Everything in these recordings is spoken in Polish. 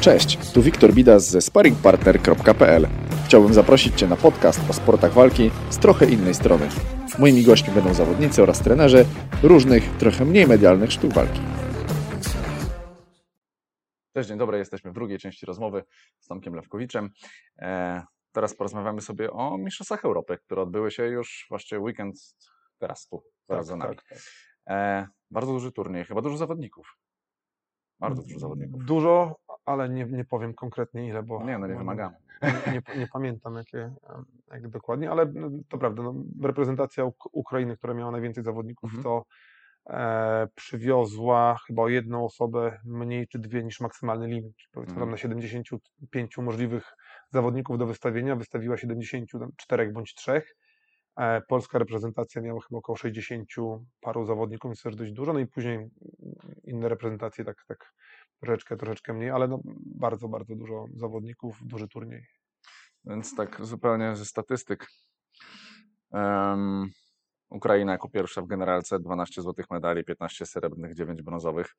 Cześć, tu Wiktor Bidas ze sparringpartner.pl. Chciałbym zaprosić Cię na podcast o sportach walki z trochę innej strony. Moimi gośćmi będą zawodnicy oraz trenerzy różnych, trochę mniej medialnych sztuk walki. Cześć, dzień dobry. Jesteśmy w drugiej części rozmowy z Tomkiem Lewkowiczem. E, teraz porozmawiamy sobie o Mistrzostwach Europy, które odbyły się już właściwie weekend teraz tu, zaraz za nami. tak, tak. E, bardzo duży turniej, chyba dużo zawodników. Bardzo dużo zawodników. Dużo, ale nie, nie powiem konkretnie ile, bo Nie, no nie bo wymagamy. Nie, nie, pamiętam jakie, jak dokładnie, ale no, to prawda, no, reprezentacja Uk- Ukrainy, która miała najwięcej zawodników, Mhm. to e, przywiozła chyba o jedną osobę mniej czy dwie niż maksymalny limit. Powiedzmy Mhm. tam na 75 możliwych zawodników do wystawienia wystawiła 74 bądź 3. E, Polska reprezentacja miała chyba około 60 paru zawodników, więc też dość dużo. No i później mm, inne reprezentacje tak, tak troszeczkę, troszeczkę mniej, ale no bardzo, bardzo dużo zawodników, duży turniej. Więc tak zupełnie ze statystyk. Em, Ukraina jako pierwsza w generalce 12 złotych medali, 15 srebrnych, 9 brązowych.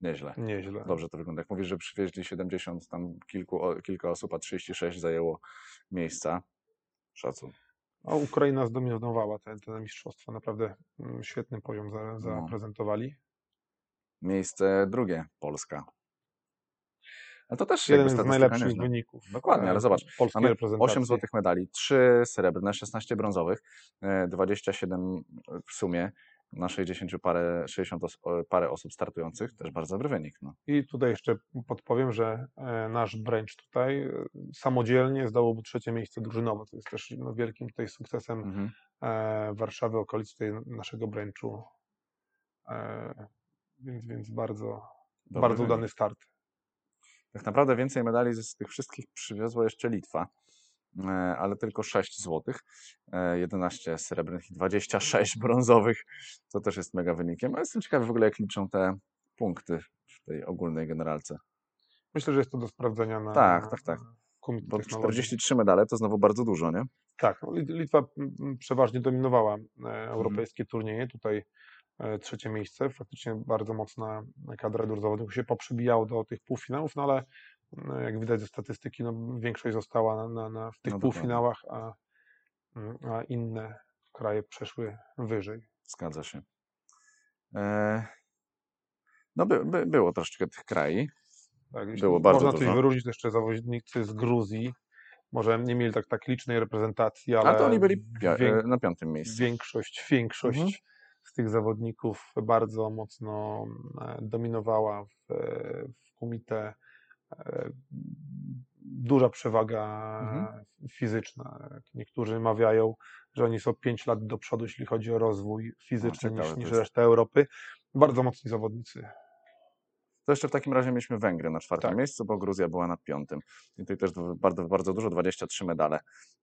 Nieźle. Nieźle. Dobrze to wygląda. Jak mówisz, że przywieźli 70, tam kilku, kilka osób, a 36 zajęło miejsca. Szacun. A Ukraina zdominowała te, te mistrzostwa. Naprawdę mm, świetny poziom za, No. zaprezentowali. Miejsce drugie Polska. Ale to też Jeden z najlepszych nieźle. wyników. Dokładnie, ale e, zobacz, Polskiej Mamy reprezentacji. 8 złotych medali, 3 srebrne, 16 brązowych, e, 27 w sumie na 60 parę, 60 os parę osób startujących. Też bardzo dobry wynik. No. I tutaj jeszcze podpowiem, że e, nasz branch tutaj e, samodzielnie zdobył trzecie miejsce drużynowe. To jest też no, wielkim tutaj sukcesem Mhm. e, Warszawy, okolic tutaj naszego branchu. Więc, więc bardzo, Dobry bardzo wynik. udany start. Tak naprawdę więcej medali z, tych wszystkich przywiozła jeszcze Litwa, ale tylko 6 złotych, e, 11 srebrnych i 26 brązowych, co też jest mega wynikiem. Ale jestem ciekawy w ogóle, jak liczą te punkty w tej ogólnej generalce. Myślę, że jest to do sprawdzenia na Tak, tak, tak. Bo Technologii. 43 medale to znowu bardzo dużo, nie? Tak, no, Lit- Litwa przeważnie dominowała e, Mhm. europejskie turnieje. Tutaj e, trzecie miejsce. Faktycznie bardzo mocna kadra dużo zawodników się poprzybijało do tych półfinałów, no ale no, jak widać ze statystyki, no, większość została na, na, na, w tych No półfinałach, a, m, a inne kraje przeszły wyżej. Zgadza się. E, no by, by, było troszeczkę tych krajów. Tak, Było bardzo można coś dużo. wyróżnić, to jeszcze zawodnicy z Gruzji. Może nie mieli tak, tak licznej reprezentacji, ale A to oni byli wiek- e, na piątym miejscu. większość, większość Mhm. z tych zawodników bardzo mocno e, dominowała w, w kumite. E, Duża przewaga Mhm. fizyczna. Niektórzy mawiają, że oni są 5 lat do przodu, jeśli chodzi o rozwój fizyczny ciekawe niż, niż jest. reszta Europy. Bardzo mocni zawodnicy. To jeszcze w takim razie mieliśmy Węgry na czwartym Tak. miejscu, bo Gruzja była na piątym. I tutaj też bardzo, bardzo dużo, 23 medale.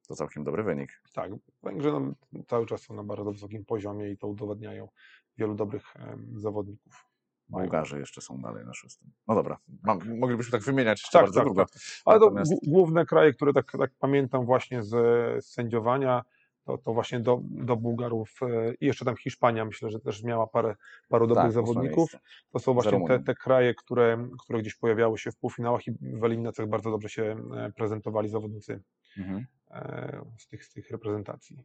To całkiem dobry wynik. Tak, Węgrzy no, cały czas są na bardzo wysokim poziomie i to udowadniają wielu dobrych em, zawodników. Bułgarzy jeszcze są dalej na szóstym. No dobra, mam, moglibyśmy tak wymieniać jeszcze Tak, bardzo tak, długo. tak. Ale to Natomiast- gł- główne kraje, które tak, tak pamiętam właśnie z, z sędziowania, to, to właśnie do, do Bułgarów e, i jeszcze tam Hiszpania, myślę, że też miała parę, paru dobrych Tak, zawodników. To są właśnie te, te kraje, które, które gdzieś pojawiały się w półfinałach i w eliminacjach bardzo dobrze się e, prezentowali zawodnicy Mhm. e, z tych, z tych reprezentacji.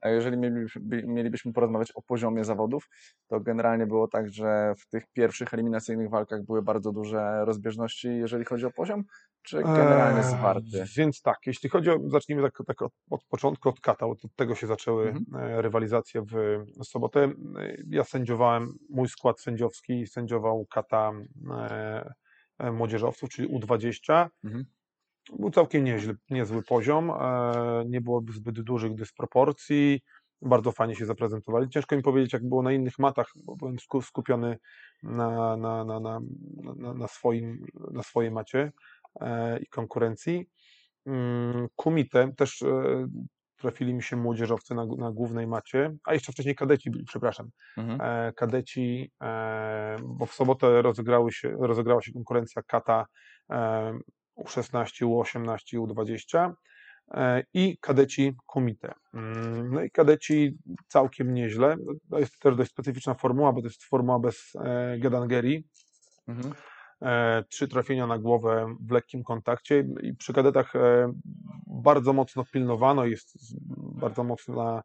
A jeżeli mielibyśmy, by- mielibyśmy porozmawiać o poziomie zawodów, to generalnie było tak, że w tych pierwszych eliminacyjnych walkach były bardzo duże rozbieżności, jeżeli chodzi o poziom, czy generalnie Eee, zwarty? Więc tak, jeśli chodzi o, zacznijmy tak, tak od, od początku, od kata, od tego się zaczęły Mhm. e, rywalizacje w sobotę. E, Ja sędziowałem, mój skład sędziowski sędziował kata e, e, młodzieżowców, czyli U20. Mhm. Był całkiem nieźle, niezły poziom, e, nie było zbyt dużych dysproporcji, bardzo fajnie się zaprezentowali. Ciężko mi powiedzieć, jak było na innych matach, bo byłem sku- skupiony na, na, na, na, na, na, swoim, na swojej macie e, i konkurencji. Mm, Kumite też e, trafili mi się młodzieżowcy na, na głównej macie, a jeszcze wcześniej kadeci byli, przepraszam. Mhm. Kadeci, bo w sobotę rozegrały się, rozegrała się konkurencja kata U16, U18, U20. e, i kadeci kumite. Mm, No i kadeci całkiem nieźle. To jest też dość specyficzna formuła, bo to jest formuła bez e, Gedangeri. Mhm. E, Trzy trafienia na głowę w lekkim kontakcie i przy kadetach e, bardzo mocno pilnowano, jest bardzo mocna,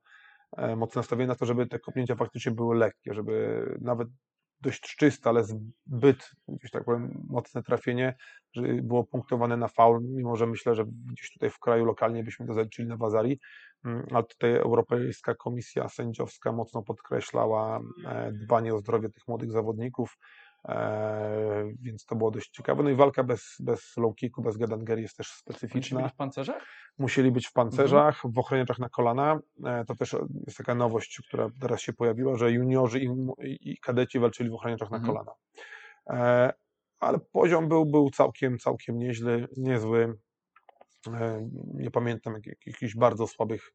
mocne nastawienie na to, żeby te kopnięcia faktycznie były lekkie, żeby nawet dość czyste, ale zbyt, gdzieś tak powiem, mocne trafienie, że było punktowane na faul, mimo że myślę, że gdzieś tutaj w kraju lokalnie byśmy to zaliczyli na Wazari, Mm, ale tutaj Europejska Komisja Sędziowska mocno podkreślała e, dbanie o zdrowie tych młodych zawodników, e, więc to było dość ciekawe. No i walka bez, bez low kicku, bez Gedangeri jest też specyficzna być w pancerzach? musieli być w pancerzach, w ochroniaczach na kolana. E, To też jest taka nowość, która teraz się pojawiła, że juniorzy i, i kadeci walczyli w ochroniaczach na Mhm. kolana. E, Ale poziom był, był całkiem, całkiem nieźle, niezły. Nie pamiętam jak, jak, jakichś bardzo słabych,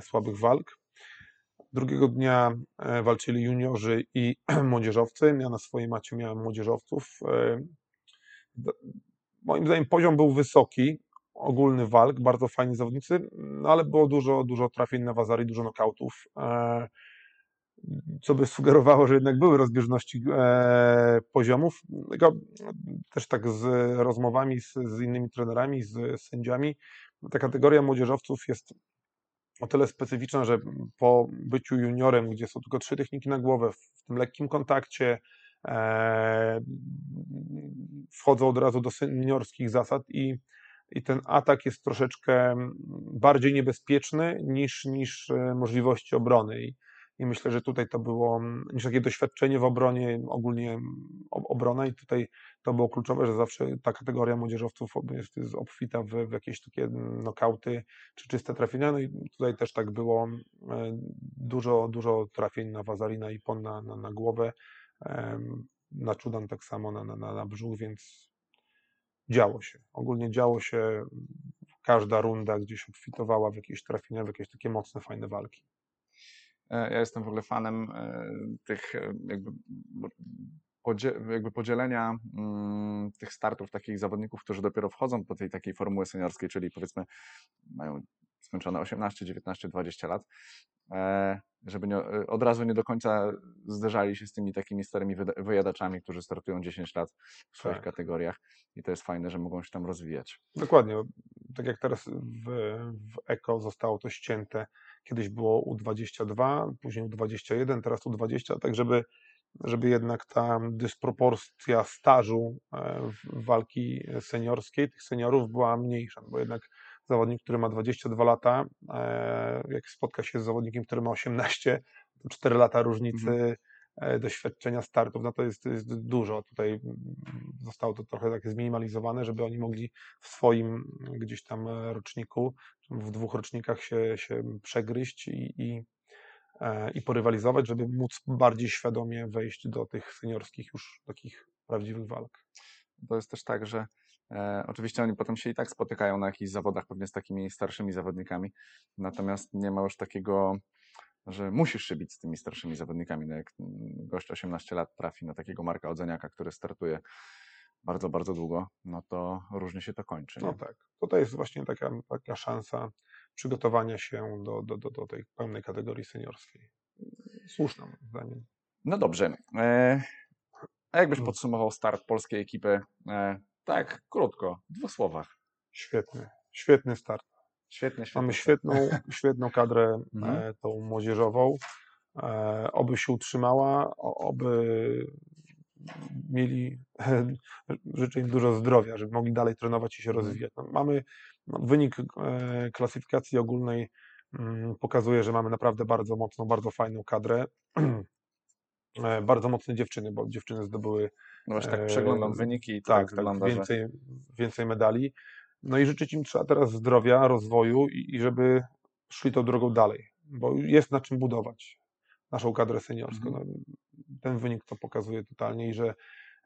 słabych walk. Drugiego dnia e, walczyli juniorzy i młodzieżowcy. Ja na swojej macie miałem młodzieżowców. E, Moim zdaniem poziom był wysoki, ogólny walk, bardzo fajni zawodnicy, no ale było dużo, dużo trafień na Wazari, dużo nokautów, e, co by sugerowało, że jednak były rozbieżności poziomów. Tylko też tak z rozmowami z, z innymi trenerami, z sędziami, ta kategoria młodzieżowców jest o tyle specyficzna, że po byciu juniorem, gdzie są tylko trzy techniki na głowę, w tym lekkim kontakcie, e, wchodzą od razu do seniorskich zasad i, i ten atak jest troszeczkę bardziej niebezpieczny niż, niż e, możliwości obrony. I, I myślę, że tutaj to było mm, niż takie doświadczenie w obronie, ogólnie mm, obrona i tutaj to było kluczowe, że zawsze ta kategoria młodzieżowców jest, jest obfita w, w jakieś takie mm, nokauty czy czyste trafienia. No i tutaj też tak było e, dużo, dużo trafień na Wazarina i Pon na, na, na głowę, na Czudan tak samo na, na na brzuch, więc działo się. Ogólnie działo się, każda runda gdzieś obfitowała w jakieś trafienia, w jakieś takie mocne, fajne walki. E, Ja jestem w ogóle fanem e, tych e, jakby, podzie, jakby podzielenia mm, tych startów takich zawodników, którzy dopiero wchodzą do tej takiej formuły seniorskiej, czyli powiedzmy mają skończone 18, 19, 20 lat, żeby nie, od razu nie do końca zderzali się z tymi takimi starymi wyjadaczami, którzy startują 10 lat w swoich Tak. kategoriach i to jest fajne, że mogą się tam rozwijać. Dokładnie. Tak jak teraz w, w EKO zostało to ścięte. Kiedyś było U22, później U21, teraz U20, tak żeby, żeby jednak ta dysproporcja stażu e, walki seniorskiej, tych seniorów była mniejsza, bo jednak zawodnik, który ma 22 lata, e, jak spotka się z zawodnikiem, który ma 18, to 4 lata różnicy e, doświadczenia startów, no to jest, jest dużo. Tutaj mm, zostało to trochę tak zminimalizowane, żeby oni mogli w swoim gdzieś tam e, roczniku, w dwóch rocznikach się, się przegryźć i, i, e, i porywalizować, żeby móc bardziej świadomie wejść do tych seniorskich już takich prawdziwych walk. To jest też tak, że e, oczywiście oni potem się i tak spotykają na jakichś zawodach pewnie z takimi starszymi zawodnikami, natomiast nie ma już takiego, że musisz się bić z tymi starszymi zawodnikami. No jak mm, gość 18 lat trafi na takiego Marka Odzeniaka, który startuje bardzo, bardzo długo, no to różnie się to kończy. No nie? tak, tutaj jest właśnie taka, taka szansa przygotowania się do, do, do, do tej pełnej kategorii seniorskiej. Słuszna moim zdaniem. No dobrze. E, a jakbyś Mm. podsumował start polskiej ekipy? E, tak, krótko, w dwóch słowach. Świetny, świetny start. Świetnie, świetnie. Mamy świetną, świetną kadrę Mhm. e, tą młodzieżową. E, oby się utrzymała, oby mieli, życzę im dużo zdrowia, żeby mogli dalej trenować i się Mhm. rozwijać. No, mamy no, wynik e, klasyfikacji ogólnej mm, pokazuje, że mamy naprawdę bardzo mocną, bardzo fajną kadrę. Bardzo mocne dziewczyny, bo dziewczyny zdobyły No właśnie tak przeglądam wyniki i to tak, tak, wygląda, że... więcej, więcej medali. No i życzyć im trzeba teraz zdrowia, rozwoju i, i żeby szli tą drogą dalej, bo jest na czym budować naszą kadrę seniorską. Mhm. No, ten wynik to pokazuje totalnie i że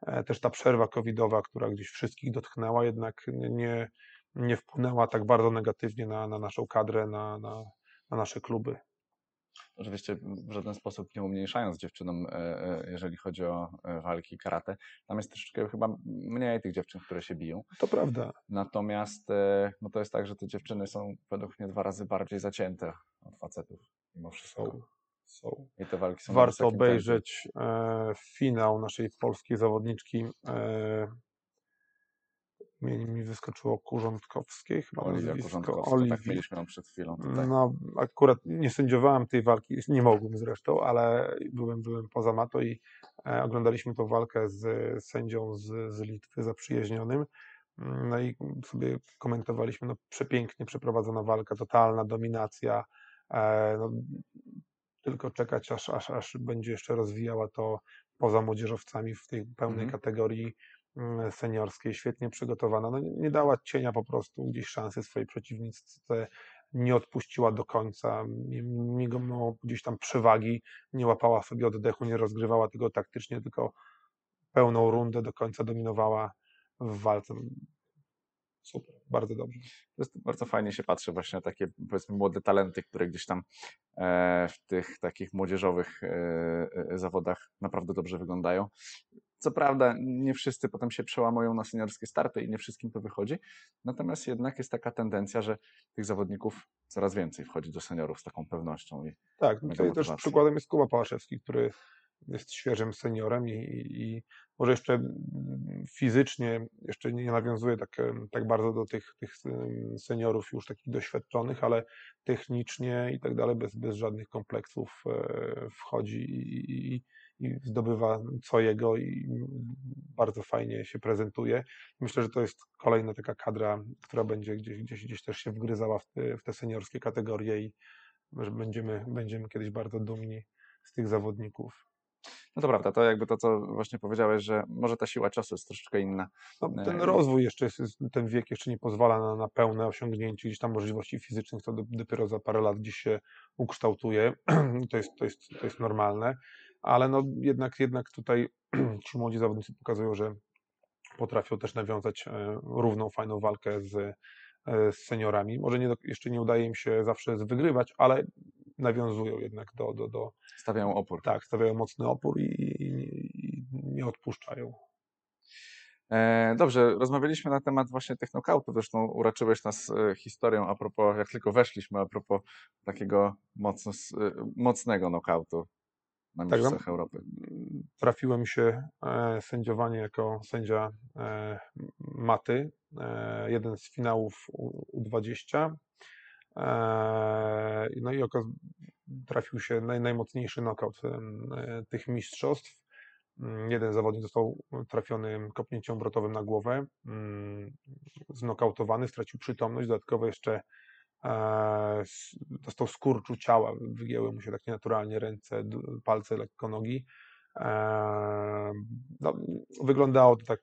e, też ta przerwa covidowa, która gdzieś wszystkich dotknęła, jednak nie, nie wpłynęła tak bardzo negatywnie na, na naszą kadrę, na, na, na nasze kluby. Oczywiście w żaden sposób nie umniejszając dziewczynom, e, e, jeżeli chodzi o e, walki karate, tam jest troszeczkę chyba mniej tych dziewczyn, które się biją. To prawda. Natomiast no to jest tak, że te dziewczyny są według mnie dwa razy bardziej zacięte od facetów mimo wszystko. Są. I te walki są Warto tempie. obejrzeć e, finał naszej polskiej zawodniczki. E, mi, mi wyskoczyło Kurządkowskiej, chyba Oliwia nazwisko. Tak mieliśmy ją przed chwilą tutaj. No, akurat nie sędziowałem tej walki, nie mogłem zresztą, ale byłem, byłem poza mato i e, oglądaliśmy tą walkę z sędzią z, z Litwy zaprzyjaźnionym. Mm, No i sobie komentowaliśmy, no przepięknie przeprowadzona walka, totalna dominacja. E, no, tylko czekać, aż, aż, aż będzie jeszcze rozwijała to poza młodzieżowcami w tej pełnej Mhm. kategorii mm, seniorskiej, świetnie przygotowana. No, nie, dała cienia po prostu gdzieś szansy swojej przeciwniczce, nie odpuściła do końca, mi- mimo gdzieś tam przewagi, nie łapała sobie oddechu, nie rozgrywała tego taktycznie, tylko pełną rundę do końca dominowała w walce. Super, bardzo dobrze. To jest bardzo fajnie się patrzy właśnie na takie powiedzmy młode talenty, które gdzieś tam e, w tych takich młodzieżowych e, e, zawodach naprawdę dobrze wyglądają. Co prawda nie wszyscy potem się przełamują na seniorskie starty i nie wszystkim to wychodzi, natomiast jednak jest taka tendencja, że tych zawodników coraz więcej wchodzi do seniorów z taką pewnością. I Tak, no tutaj też przykładem jest Kuba Pałaszewski, który jest świeżym seniorem i, i, może jeszcze fizycznie jeszcze nie nawiązuje tak, tak bardzo do tych, tych seniorów już takich doświadczonych, ale technicznie i tak dalej bez, bez żadnych kompleksów e, wchodzi i, i, i zdobywa co jego i bardzo fajnie się prezentuje. Myślę, że to jest kolejna taka kadra, która będzie gdzieś, gdzieś, gdzieś też się wgryzała w te, w te seniorskie kategorie i że będziemy, będziemy kiedyś bardzo dumni z tych zawodników. no to prawda, to jakby to, co właśnie powiedziałeś, że może ta siła czasu jest troszeczkę inna. No, ten E, rozwój jeszcze jest, ten wiek jeszcze nie pozwala na, na pełne osiągnięcie gdzieś tam możliwości fizycznych, to do, dopiero za parę lat gdzieś się ukształtuje. to, jest, to, jest, to jest normalne, ale no jednak, jednak tutaj ci młodzi zawodnicy pokazują, że potrafią też nawiązać e, równą, fajną walkę z, e, z seniorami. Może nie, do- jeszcze nie udaje im się zawsze wygrywać, ale nawiązują jednak do, do, do Stawiają opór. tak, stawiają mocny opór i, i, i nie odpuszczają. E, Dobrze, rozmawialiśmy na temat właśnie tych knockoutu, zresztą uraczyłeś nas historią a propos, jak tylko weszliśmy, a propos takiego mocno, mocnego knockoutu na Tak. Mistrzostwach Europy. trafiło mi się e, sędziowanie jako sędzia e, maty, e, jeden z finałów U- U20. E, no i okaz- trafił się naj, najmocniejszy knockout tych mistrzostw. Mm, Jeden zawodnik został trafiony kopnięciem obrotowym na głowę, mm, znokautowany, stracił przytomność, dodatkowo jeszcze dostał skurczu ciała, wygięły mu się tak nienaturalnie ręce, palce, lekko nogi. Eee, No, wyglądało to tak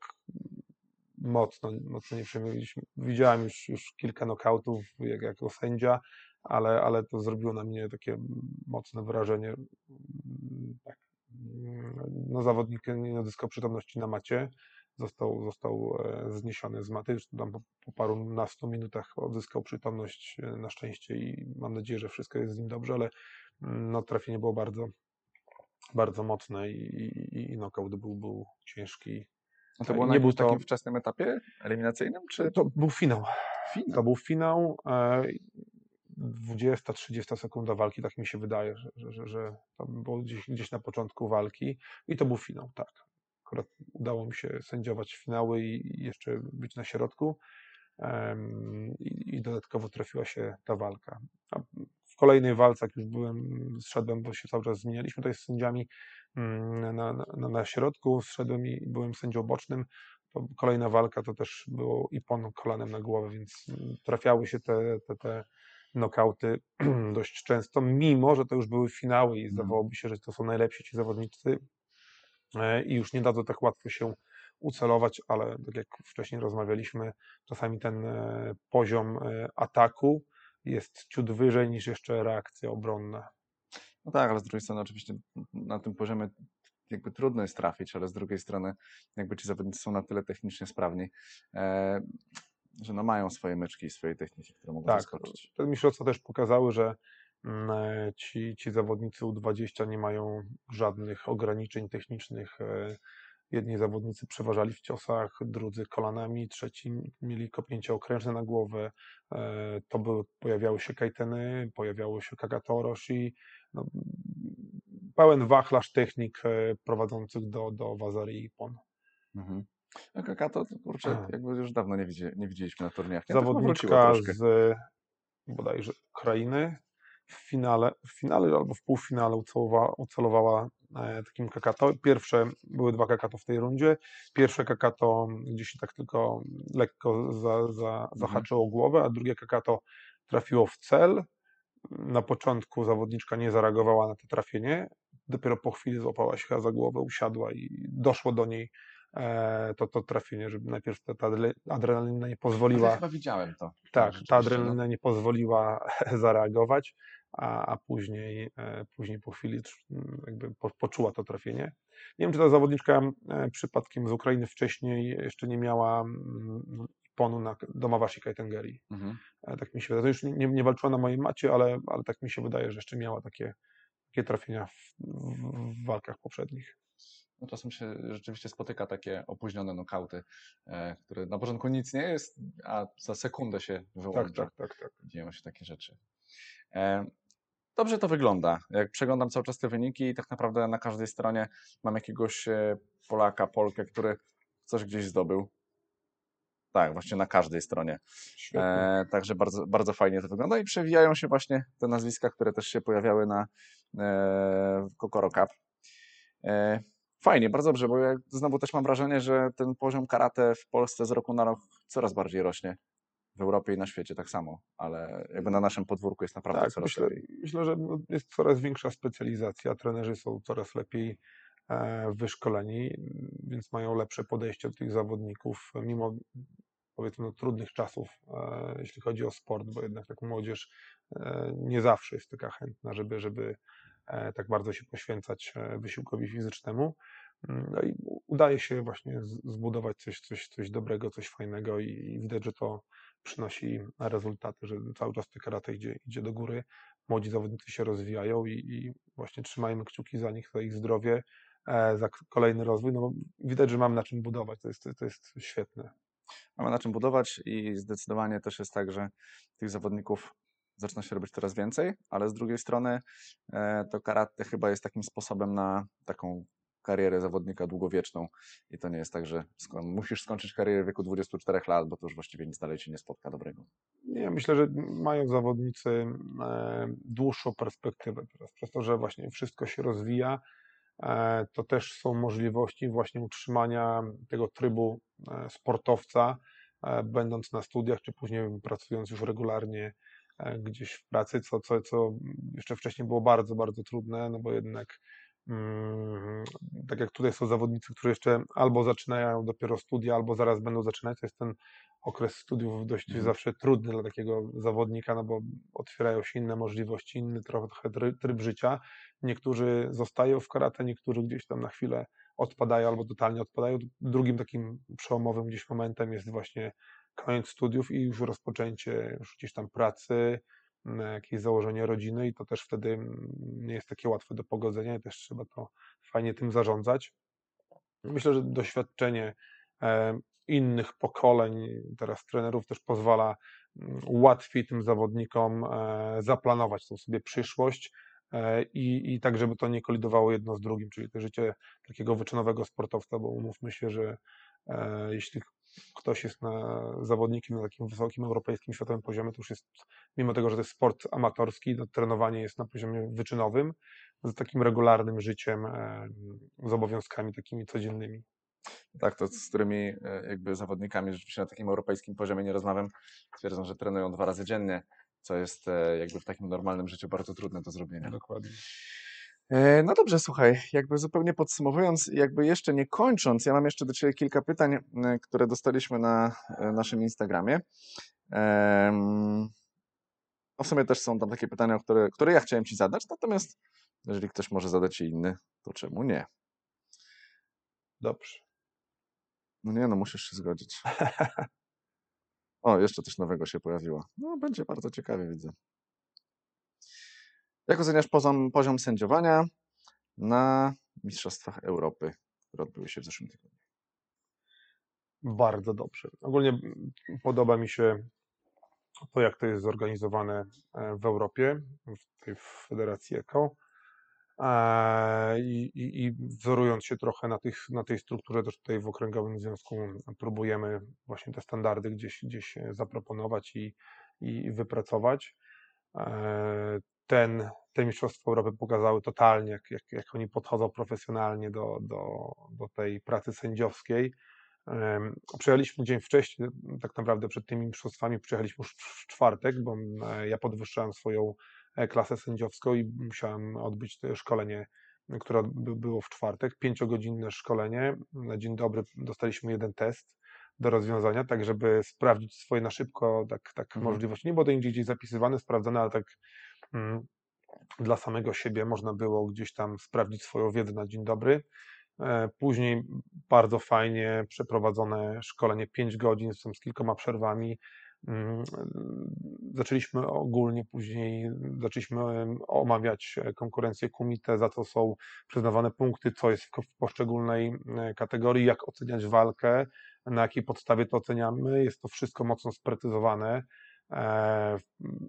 mocno, mocno nieprzyjemnie. Widziałem już, już kilka knockoutów jak, jako sędzia, ale, ale to zrobiło na mnie takie mocne wrażenie. Mm, Tak. Mm, No, zawodnik nie odzyskał przytomności na macie. Został, został e, zniesiony z maty. Tam po, po parunastu minutach odzyskał przytomność e, na szczęście i mam nadzieję, że wszystko jest z nim dobrze, ale mm, no, trafienie było bardzo, bardzo mocne i, i, i knockout był, był ciężki. A to było nie na był jakimś takim to- wczesnym etapie eliminacyjnym, czy To był finał. finał? To był finał. E, 20-30 sekunda walki, tak mi się wydaje, że, że, że, że to było gdzieś, gdzieś na początku walki i to był finał, tak. Akurat udało mi się sędziować finały i, jeszcze być na środku i, dodatkowo trafiła się ta walka. A w kolejnej walce, jak już byłem, zszedłem, bo się cały czas zmienialiśmy tutaj z sędziami mm, na, na, na, środku, zszedłem i byłem sędzią bocznym, to kolejna walka to też było i pon kolanem na głowę, więc trafiały się te, te, te nokauty dość często, mimo że to już były finały i zdawałoby się, że to są najlepsi ci zawodnicy i już nie dadzą tak łatwo się ucelować, ale tak jak wcześniej rozmawialiśmy, czasami ten e, poziom e, ataku jest ciut wyżej niż jeszcze reakcja obronna. No tak, ale z drugiej strony oczywiście na tym poziomie jakby trudno jest trafić, ale z drugiej strony jakby ci zawodnicy są na tyle technicznie sprawni, e, że no mają swoje myczki i swoje techniki, które mogą Tak, zaskoczyć. te mistrzostwa też pokazały, że e, ci, ci zawodnicy U20 nie mają żadnych ograniczeń technicznych. e, Jedni zawodnicy przeważali w ciosach, drudzy kolanami, trzeci mieli kopnięcie okrężne na głowę. e, To były, pojawiały się kajteny, pojawiało się kagatoroshi. No, pełen wachlarz technik e, prowadzących do, do wazarii i pon. Mhm. No Kakato, to kurczę, jakby już dawno nie, widzi, nie widzieliśmy na turniejach. Zawodniczka z bodajże Ukrainy w finale, w finale albo w półfinale ucelowała, ucelowała takim kakato. Pierwsze, były dwa kakato w tej rundzie. Pierwsze kakato gdzieś się tak tylko lekko za, za, zahaczyło głowę, a drugie kakato trafiło w cel. Na początku zawodniczka nie zareagowała na to trafienie. Dopiero po chwili złapała się za głowę, usiadła i doszło do niej to, to trafienie, żeby najpierw ta, ta adre- adrenalina nie Ja pozwoliła. chyba widziałem to. Tak, ta rzeczywiście, no. adrenalina nie pozwoliła zareagować, a, a później, e, później po chwili trz- m, jakby po, poczuła to trafienie. Nie wiem, czy ta zawodniczka e, przypadkiem z Ukrainy wcześniej jeszcze nie miała mm, ponu na Domawashi Kaitengeri. Mhm. E, Tak mi się wydaje. To już nie, nie walczyła na mojej macie, ale, ale tak mi się wydaje, że jeszcze miała takie, takie trafienia w, w, w walkach poprzednich. No, czasem się rzeczywiście spotyka takie opóźnione nokauty, e, które na początku nic nie jest, a za sekundę się Tak, wyłącza. tak, tak, tak. Dzieją się takie rzeczy. E, Dobrze to wygląda. Jak przeglądam cały czas te wyniki i tak naprawdę na każdej stronie mam jakiegoś e, Polaka, Polkę, który coś gdzieś zdobył. Tak, właśnie na każdej stronie. E, także bardzo, bardzo fajnie to wygląda i przewijają się właśnie te nazwiska, które też się pojawiały na e, Kokoro Cup. E, fajnie, bardzo dobrze, bo ja znowu też mam wrażenie, że ten poziom karate w Polsce z roku na rok coraz bardziej rośnie. W Europie i na świecie tak samo, ale jakby na naszym podwórku jest naprawdę Tak, coraz myślę, lepiej. myślę, że jest coraz większa specjalizacja. Trenerzy są coraz lepiej e, wyszkoleni, więc mają lepsze podejście do tych zawodników, mimo powiedzmy no, trudnych czasów, e, jeśli chodzi o sport, bo jednak tak młodzież e, nie zawsze jest taka chętna, żeby, żeby tak bardzo się poświęcać e, wysiłkowi fizycznemu. Mm, No i udaje się właśnie zbudować coś, coś, coś dobrego, coś fajnego i, widać, że to przynosi rezultaty, że cały czas te karate idzie, idzie do góry, młodzi zawodnicy się rozwijają i, i właśnie trzymajmy kciuki za nich, za ich zdrowie, e, za kolejny rozwój, no widać, że mam na czym budować, to jest, to jest świetne. Mamy na czym budować i zdecydowanie też jest tak, że tych zawodników zaczyna się robić coraz więcej, ale z drugiej strony e, to karate chyba jest takim sposobem na taką karierę zawodnika długowieczną i to nie jest tak, że sko- musisz skończyć karierę w wieku 24 lat, bo to już właściwie nic dalej ci nie spotka dobrego. Nie, myślę, że mają zawodnicy e, dłuższą perspektywę teraz, przez to, że właśnie wszystko się rozwija, e, to też są możliwości właśnie utrzymania tego trybu sportowca, będąc na studiach, czy później pracując już regularnie gdzieś w pracy, co, co, co jeszcze wcześniej było bardzo, bardzo trudne, no bo jednak mm, tak jak tutaj są zawodnicy, którzy jeszcze albo zaczynają dopiero studia, albo zaraz będą zaczynać, to jest ten okres studiów dość Mhm. zawsze trudny dla takiego zawodnika, no bo otwierają się inne możliwości, inny trochę tryb, tryb życia. Niektórzy zostają w karate, niektórzy gdzieś tam na chwilę odpadają albo totalnie odpadają. Drugim takim przełomowym gdzieś momentem jest właśnie koniec studiów i już rozpoczęcie już gdzieś tam pracy, m, jakieś założenie rodziny i to też wtedy mm, nie jest takie łatwe do pogodzenia i też trzeba to fajnie tym zarządzać. Myślę, że doświadczenie e, innych pokoleń, teraz trenerów też pozwala mm, łatwiej tym zawodnikom e, zaplanować tą sobie przyszłość e, i, i tak, żeby to nie kolidowało jedno z drugim, czyli to życie takiego wyczynowego sportowca, bo umówmy się, że e, jeśli ktoś jest na, zawodnikiem na takim wysokim europejskim, światowym poziomie, to już jest, mimo tego, że to jest sport amatorski, to trenowanie jest na poziomie wyczynowym, z takim regularnym życiem, e, z obowiązkami takimi codziennymi. Tak, to z którymi e, jakby zawodnikami rzeczywiście na takim europejskim poziomie nie rozmawiam, twierdzą, że trenują dwa razy dziennie, co jest e, jakby w takim normalnym życiu bardzo trudne do zrobienia. Dokładnie. E, No dobrze, słuchaj, jakby zupełnie podsumowując, jakby jeszcze nie kończąc, ja mam jeszcze do Ciebie kilka pytań, e, które dostaliśmy na e, naszym Instagramie. No w sumie też są tam takie pytania, które, które ja chciałem Ci zadać, natomiast jeżeli ktoś może zadać Ci inny, to czemu nie? Dobrze. No nie, no musisz się zgodzić. O, jeszcze coś nowego się pojawiło. No będzie bardzo ciekawie, widzę. Jak oceniasz poziom, poziom sędziowania na Mistrzostwach Europy, które odbyły się w zeszłym tygodniu? Bardzo dobrze. Ogólnie podoba mi się to, jak to jest zorganizowane e, w Europie, w tej Federacji ECO. E, I, i, I wzorując się trochę na, tych, na tej strukturze, też tutaj w Okręgowym Związku próbujemy właśnie te standardy gdzieś, gdzieś zaproponować i, i wypracować. Ten, te Mistrzostwa Europy pokazały totalnie, jak, jak, jak oni podchodzą profesjonalnie do, do, do tej pracy sędziowskiej. Przyjechaliśmy dzień wcześniej, tak naprawdę przed tymi mistrzostwami przyjechaliśmy już w czwartek, bo e, ja podwyższałem swoją e, klasę sędziowską i musiałem odbyć to szkolenie, które by- było w czwartek, pięciogodzinne szkolenie. Na dzień dobry dostaliśmy jeden test do rozwiązania, tak żeby sprawdzić swoje na szybko, tak, tak Mhm. możliwości. Nie było to nigdzie gdzieś zapisywane, sprawdzone, ale tak dla samego siebie można było gdzieś tam sprawdzić swoją wiedzę na dzień dobry. E, Później bardzo fajnie przeprowadzone szkolenie 5 godzin z, kilkoma przerwami. Mm, Zaczęliśmy ogólnie później zaczęliśmy omawiać e, konkurencję kumite, za co są przyznawane punkty, co jest w poszczególnej e, kategorii, jak oceniać walkę, na jakiej podstawie to oceniamy. Jest to wszystko mocno sprecyzowane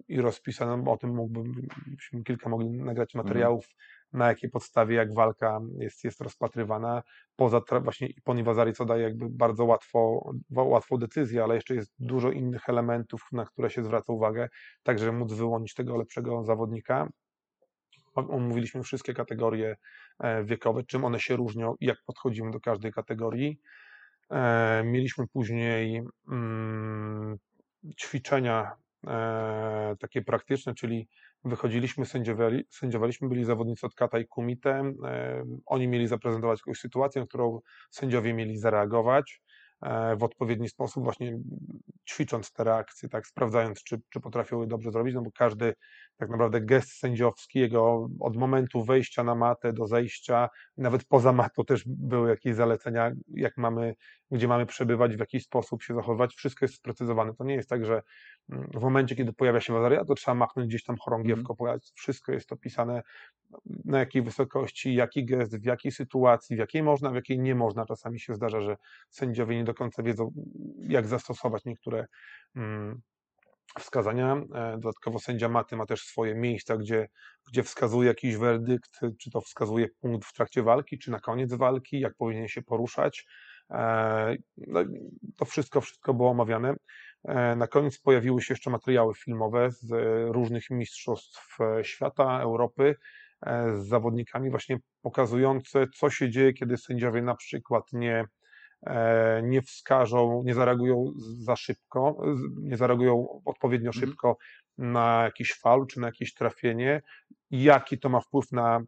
i rozpisane. O tym mógłbym, byśmy kilka mogli nagrać materiałów, na jakiej podstawie, jak walka jest, jest rozpatrywana. Poza właśnie Ipon Iwazari, co daje jakby bardzo łatwo, łatwą decyzję, ale jeszcze jest dużo innych elementów, na które się zwraca uwagę, tak żeby móc wyłonić tego lepszego zawodnika. Omówiliśmy wszystkie kategorie e, wiekowe, czym one się różnią i jak podchodzimy do każdej kategorii. E, Mieliśmy później mm, ćwiczenia e, takie praktyczne, czyli wychodziliśmy, sędziowali, sędziowaliśmy, byli zawodnicy od kata i kumite. E, oni mieli zaprezentować jakąś sytuację, na którą sędziowie mieli zareagować e, w odpowiedni sposób, właśnie ćwicząc te reakcje, tak, sprawdzając, czy, czy potrafią je dobrze zrobić, no bo każdy tak naprawdę gest sędziowski, jego od momentu wejścia na matę do zejścia, nawet poza matą też były jakieś zalecenia, jak mamy, gdzie mamy przebywać, w jaki sposób się zachowywać, wszystko jest sprecyzowane. To nie jest tak, że mm, w momencie, kiedy pojawia się wazaria, to trzeba machnąć gdzieś tam chorągiewką, pojechać. wszystko jest opisane, na jakiej wysokości, jaki gest, w jakiej sytuacji, w jakiej można, w jakiej nie można. Czasami się zdarza, że sędziowie nie do końca wiedzą, jak zastosować niektóre mm, wskazania. E, Dodatkowo sędzia maty ma też swoje miejsca, gdzie, gdzie wskazuje jakiś werdykt, czy to wskazuje punkt w trakcie walki, czy na koniec walki, jak powinien się poruszać. E, No, to wszystko, wszystko było omawiane. E, Na koniec pojawiły się jeszcze materiały filmowe z e, różnych mistrzostw świata, Europy, z zawodnikami właśnie pokazujące, co się dzieje, kiedy sędziowie na przykład nie, nie wskażą, nie zareagują za szybko, nie zareagują odpowiednio Mhm. szybko na jakiś faul czy na jakieś trafienie, jaki to ma wpływ na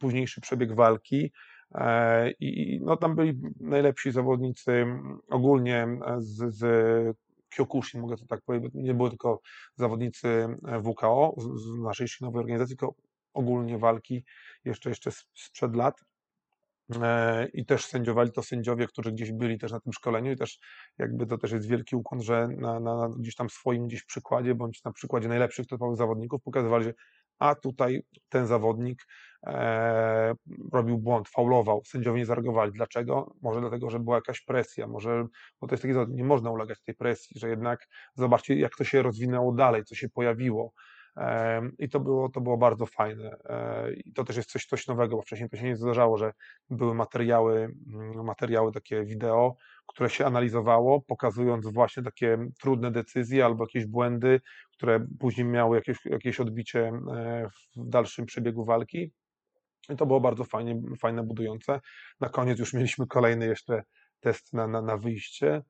późniejszy przebieg walki. E, I no, tam byli najlepsi zawodnicy mm, ogólnie z, z Kyokushin, mogę to tak powiedzieć, nie były tylko zawodnicy e, WKO z, z naszej nowej organizacji, tylko ogólnie walki jeszcze, jeszcze sprzed lat. E, I też sędziowali to sędziowie, którzy gdzieś byli też na tym szkoleniu i też jakby to też jest wielki ukłon, że na, na, na gdzieś tam swoim gdzieś przykładzie, bądź na przykładzie najlepszych topowych zawodników pokazywali, że a tutaj ten zawodnik e, robił błąd, faulował, sędziowie nie zareagowali. Dlaczego? Może dlatego, że była jakaś presja, może, bo to jest taki nie można ulegać tej presji, że jednak zobaczcie, jak to się rozwinęło dalej, co się pojawiło. I to było, to było bardzo fajne. E, I to też jest coś, coś nowego, bo wcześniej to się nie zdarzało, że były materiały, mm, materiały takie wideo, które się analizowało, pokazując właśnie takie trudne decyzje albo jakieś błędy, które później miały jakieś, jakieś odbicie e, w dalszym przebiegu walki. I to było bardzo fajnie, fajne, budujące. Na koniec już mieliśmy kolejny jeszcze test na, na, na wyjście.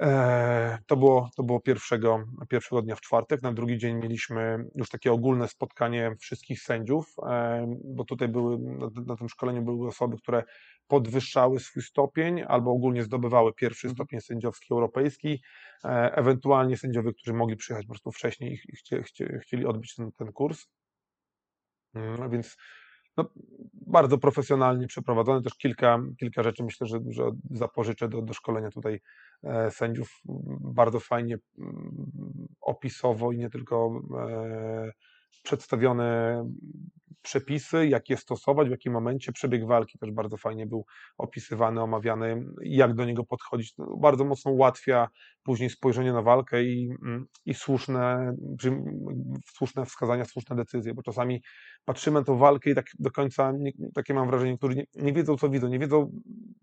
E, To było, to było pierwszego, pierwszego dnia w czwartek. Na drugi dzień mieliśmy już takie ogólne spotkanie wszystkich sędziów, e, bo tutaj były na, na tym szkoleniu były osoby, które podwyższały swój stopień albo ogólnie zdobywały pierwszy Mhm. stopień sędziowski europejski, e, ewentualnie sędziowie, którzy mogli przyjechać po prostu wcześniej i ch- chcie, chcie, chcieli odbyć ten, ten kurs. Mm, Więc no, bardzo profesjonalnie przeprowadzone. Też kilka, kilka rzeczy myślę, że, że zapożyczę do, do szkolenia tutaj e, sędziów. Bardzo fajnie mm, opisowo i nie tylko e, przedstawione przepisy, jak je stosować, w jakim momencie. Przebieg walki też bardzo fajnie był opisywany, omawiany, jak do niego podchodzić. No, bardzo mocno ułatwia później spojrzenie na walkę i, mm, i słuszne, słuszne wskazania, słuszne decyzje, bo czasami patrzymy na tą walkę i tak do końca, nie, takie mam wrażenie, niektórzy nie, nie wiedzą, co widzą, nie wiedzą,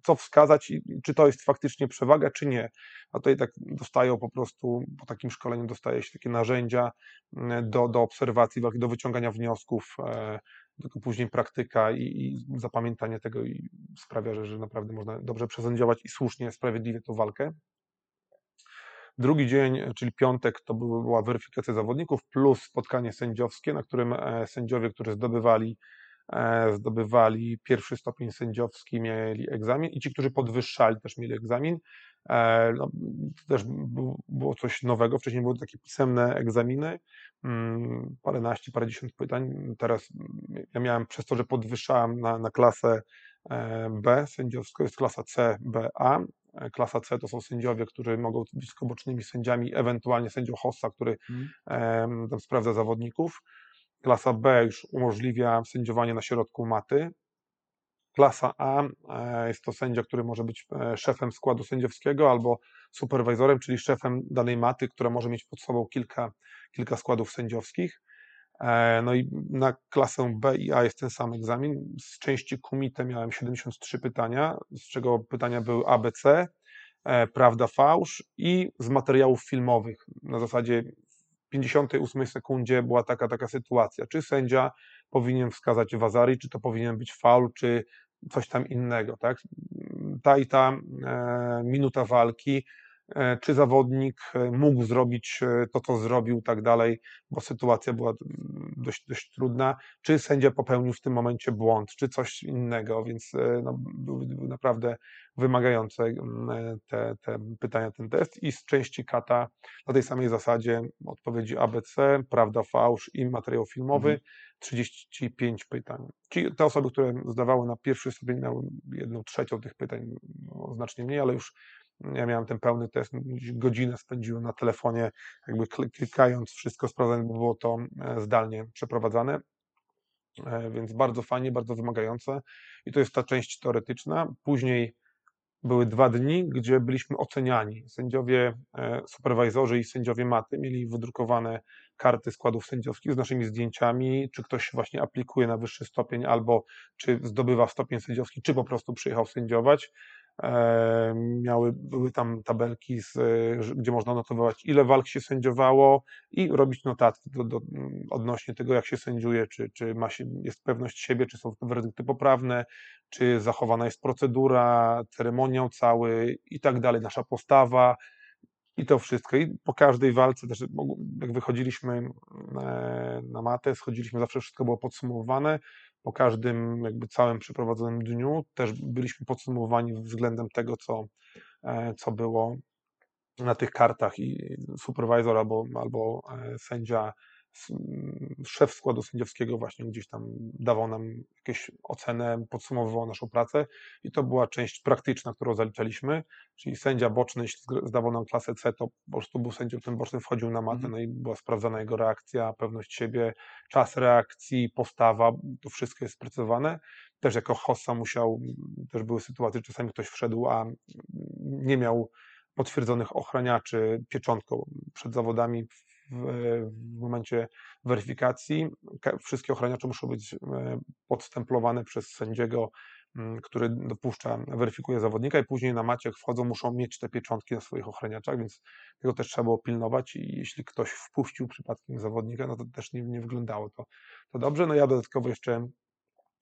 co wskazać i czy to jest faktycznie przewaga, czy nie. A tutaj tak dostają po prostu, po takim szkoleniu dostaje się takie narzędzia mm, do, do obserwacji do wyciągania wniosków, e, tylko później praktyka i, i zapamiętanie tego i sprawia, że, że naprawdę można dobrze przesędziować i słusznie, sprawiedliwie tą walkę. Drugi dzień, czyli piątek, to była weryfikacja zawodników plus spotkanie sędziowskie, na którym e, sędziowie, którzy zdobywali, zdobywali pierwszy stopień sędziowski, mieli egzamin i ci, którzy podwyższali, też mieli egzamin. E, No, to też było coś nowego. Wcześniej były takie pisemne egzaminy, mm, paręnaście, parędziesiąt pytań. Teraz mm, ja miałem przez to, że podwyższałem na, na klasę e, B sędziowską, jest klasa C, B, A. E, Klasa C to są sędziowie, którzy mogą być bocznymi sędziami, ewentualnie sędzią Hossa, który Mhm. tam sprawdza zawodników. Klasa B już umożliwia sędziowanie na środku maty. Klasa A e, jest to sędzia, który może być e, szefem składu sędziowskiego albo superwajzorem, czyli szefem danej maty, która może mieć pod sobą kilka, kilka składów sędziowskich. E, No i na klasę B i A jest ten sam egzamin. Z części kumite miałem 73 pytania, z czego pytania były ABC, prawda, fałsz i z materiałów filmowych. Na zasadzie 58 sekundzie była taka taka sytuacja, czy sędzia powinien wskazać Wazari, czy to powinien być faul, czy coś tam innego, tak? Ta i ta e, minuta walki, czy zawodnik e, mógł zrobić e, to, co zrobił, tak dalej, bo sytuacja była mm, dość, dość trudna, czy sędzia popełnił w tym momencie błąd, czy coś innego, więc e, no, były, były naprawdę wymagające mm, e, te, te pytania, ten test i z części kata na tej samej zasadzie odpowiedzi ABC, prawda, fałsz i materiał filmowy, Mhm. 35 pytań. Czyli te osoby, które zdawały na pierwszy stopień miały jedną trzecią tych pytań, no, znacznie mniej, ale już ja miałem ten pełny test, godzinę spędziłem na telefonie, jakby kli- klikając wszystko, sprawdzając, bo było to e, zdalnie przeprowadzane. E, Więc bardzo fajnie, bardzo wymagające. I to jest ta część teoretyczna. Później były dwa dni, gdzie byliśmy oceniani. Sędziowie, e, superwajzorzy i sędziowie maty mieli wydrukowane karty składów sędziowskich z naszymi zdjęciami, czy ktoś właśnie aplikuje na wyższy stopień, albo czy zdobywa stopień sędziowski, czy po prostu przyjechał sędziować. E, Miały, były tam tabelki, z, e, gdzie można notować, ile walk się sędziowało i robić notatki do, do, odnośnie tego, jak się sędziuje, czy, czy ma się, jest pewność siebie, czy są werdykty poprawne, czy zachowana jest procedura, ceremoniał cały i tak dalej, nasza postawa i to wszystko. I po każdej walce też, jak wychodziliśmy e, na matę, schodziliśmy, zawsze wszystko było podsumowywane. Po każdym jakby całym przeprowadzonym dniu też byliśmy podsumowani względem tego, co, e, co było na tych kartach i supervisor albo, albo e, sędzia, szef składu sędziowskiego właśnie gdzieś tam dawał nam jakieś ocenę, podsumowywał naszą pracę i to była część praktyczna, którą zaliczaliśmy, czyli sędzia boczny, jeśli zdawał nam klasę C, to po prostu był sędzią tym bocznym, wchodził na matę, Mhm. no i była sprawdzana jego reakcja, pewność siebie, czas reakcji, postawa, to wszystko jest sprecyzowane. Też jako hossa musiał, też były sytuacje, że czasami ktoś wszedł, a nie miał potwierdzonych ochraniaczy pieczątką przed zawodami w, w momencie weryfikacji. Ka- Wszystkie ochraniacze muszą być e, podstemplowane przez sędziego, m, który dopuszcza, weryfikuje zawodnika i później na macie jak wchodzą, muszą mieć te pieczątki na swoich ochraniaczach, więc tego też trzeba było pilnować i jeśli ktoś wpuścił przypadkiem zawodnika, no to też nie, nie wyglądało to, to dobrze. No ja dodatkowo jeszcze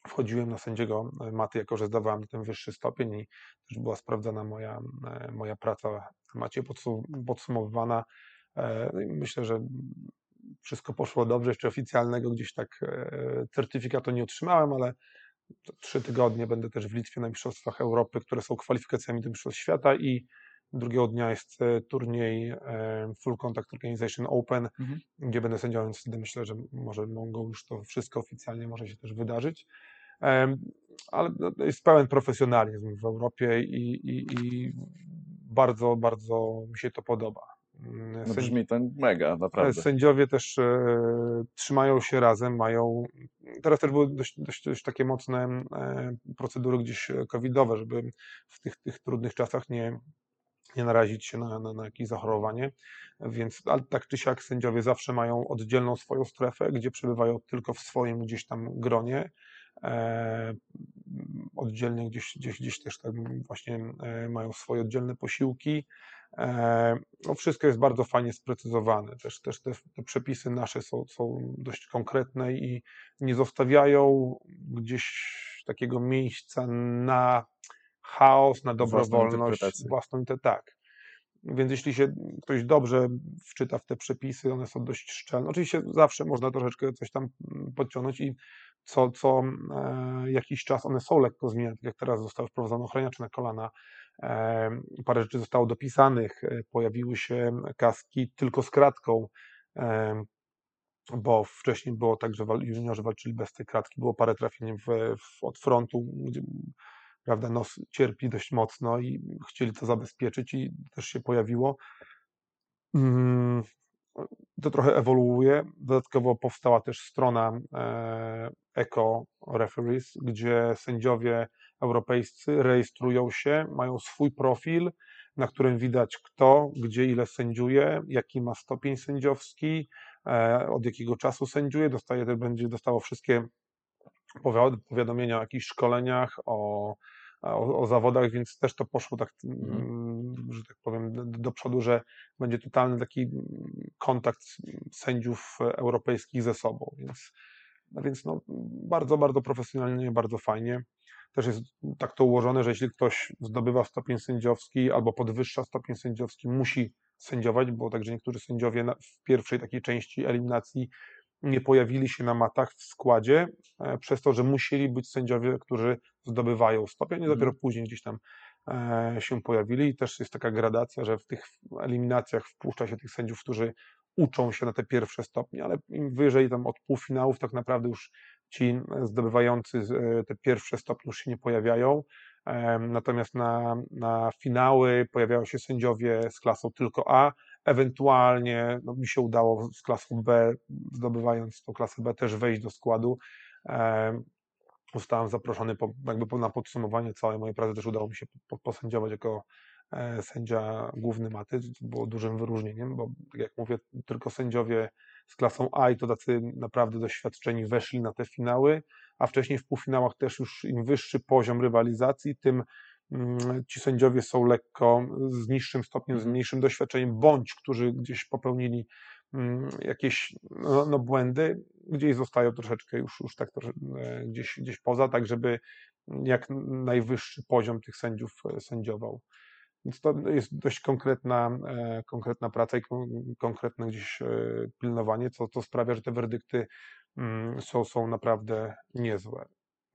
wchodziłem na sędziego e, maty, jako że zdawałem ten wyższy stopień i też była sprawdzana moja, e, moja praca na macie, podsu- podsumowywana. E, no Myślę, że wszystko poszło dobrze. Jeszcze oficjalnego gdzieś tak e, certyfikatu nie otrzymałem, ale trzy tygodnie będę też w Litwie na Mistrzostwach Europy, które są kwalifikacjami do Mistrzostw Świata i drugiego dnia jest e, turniej Full Contact Organization Open, Mhm. gdzie będę sędzią, więc wtedy myślę, że może mogą już to wszystko oficjalnie może się też wydarzyć. Ale no, jest pełen profesjonalizm w Europie i, i, i bardzo, bardzo mi się to podoba. Mm, No brzmi to mega, naprawdę. Sędziowie też e, trzymają się razem, mają. Teraz też były dość, dość, dość takie mocne e, procedury gdzieś e, covidowe, żeby w tych, tych trudnych czasach nie, nie narazić się na, na, na jakieś zachorowanie. Więc ale tak czy siak sędziowie zawsze mają oddzielną swoją strefę, gdzie przebywają tylko w swoim gdzieś tam gronie. E, oddzielnie gdzieś, gdzieś, gdzieś też tak właśnie e, mają swoje oddzielne posiłki. E, no wszystko jest bardzo fajnie sprecyzowane. Też, też te, te przepisy nasze są, są dość konkretne i nie zostawiają gdzieś takiego miejsca na chaos, na dobrowolność, własną inter- tak. Więc jeśli się ktoś dobrze wczyta w te przepisy, one są dość szczelne. Oczywiście zawsze można troszeczkę coś tam podciągnąć i co, co e, jakiś czas one są lekko zmieniane, tak jak teraz zostały wprowadzone ochraniacze na kolana, parę rzeczy zostało dopisanych, e, pojawiły się kaski tylko z kratką, bo wcześniej było tak, że juniorzy walczyli bez tej kratki, było parę trafień w, w, od frontu, gdzie prawda, nos cierpi dość mocno i chcieli to zabezpieczyć i też się pojawiło. Mm, To trochę ewoluuje. Dodatkowo powstała też strona e, Eco Referees, gdzie sędziowie europejscy rejestrują się, mają swój profil, na którym widać kto, gdzie, ile sędziuje, jaki ma stopień sędziowski, e, od jakiego czasu sędziuje. Dostaje, będzie dostało wszystkie powiad- powiadomienia o jakichś szkoleniach, o, o, o zawodach, więc też to poszło tak, Mhm. mm, że tak powiem, do, do przodu, że będzie totalny taki kontakt sędziów europejskich ze sobą, więc, no więc no, bardzo, bardzo profesjonalnie, bardzo fajnie. Też jest tak to ułożone, że jeśli ktoś zdobywa stopień sędziowski albo podwyższa stopień sędziowski, musi sędziować, bo także niektórzy sędziowie w pierwszej takiej części eliminacji nie pojawili się na matach w składzie, e, przez to, że musieli być sędziowie, którzy zdobywają stopień, i Mhm. dopiero później gdzieś tam e, się pojawili. I też jest taka gradacja, że w tych eliminacjach wpuszcza się tych sędziów, którzy uczą się na te pierwsze stopnie, ale im wyżej tam od półfinałów tak naprawdę już ci zdobywający e, te pierwsze stopnie już się nie pojawiają. Natomiast na, na finały pojawiają się sędziowie z klasą tylko A, ewentualnie no, mi się udało z klasą B, zdobywając tą klasę B, też wejść do składu. Em, Zostałem zaproszony po, jakby na podsumowanie całej mojej pracy, też udało mi się po- posędziować jako e, sędzia główny maty, co było dużym wyróżnieniem, bo tak jak mówię, tylko sędziowie z klasą A i to tacy naprawdę doświadczeni weszli na te finały, a wcześniej w półfinałach też już im wyższy poziom rywalizacji, tym mm, ci sędziowie są lekko z niższym stopniem, z Mhm. mniejszym doświadczeniem, bądź którzy gdzieś popełnili mm, jakieś no, no, błędy, gdzieś zostają troszeczkę już, już tak trosze, e, gdzieś, gdzieś poza, tak żeby jak najwyższy poziom tych sędziów e, sędziował. Więc to jest dość konkretna, e, konkretna praca i kon, konkretne gdzieś e, pilnowanie, co, co sprawia, że te werdykty mm, są, są naprawdę niezłe.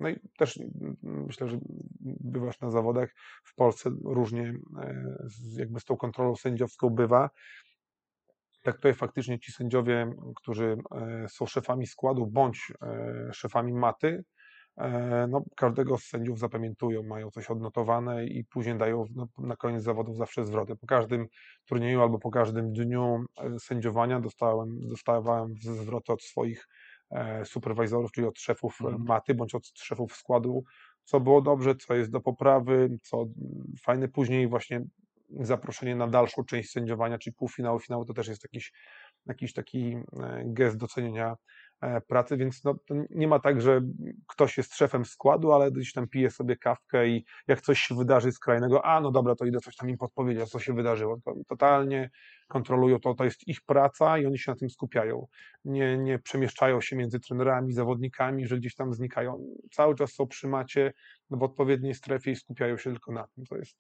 No i też myślę, że bywasz na zawodach w Polsce różnie e, jakby z tą kontrolą sędziowską bywa. Tak tutaj faktycznie ci sędziowie, którzy są szefami składu bądź szefami maty, no, każdego z sędziów zapamiętują, mają coś odnotowane i później dają no, na koniec zawodów zawsze zwroty. Po każdym turnieju albo po każdym dniu e, sędziowania dostałem, dostawałem zwroty od swoich e, superwajzorów, czyli od szefów e, Mhm. maty bądź od szefów składu, co było dobrze, co jest do poprawy, co mm, fajne. Później właśnie zaproszenie na dalszą część sędziowania, czyli półfinały, finały, to też jest jakiś, jakiś taki e, gest docenienia e, pracy, więc no, nie ma tak, że ktoś jest szefem składu, ale gdzieś tam pije sobie kawkę i jak coś się wydarzy skrajnego, a no dobra, to idę coś tam im podpowiedzieć, co się wydarzyło. To totalnie kontrolują to, to jest ich praca i oni się na tym skupiają. Nie, nie przemieszczają się między trenerami, zawodnikami, że gdzieś tam znikają. Cały czas są przy macie w odpowiedniej strefie i skupiają się tylko na tym. To jest,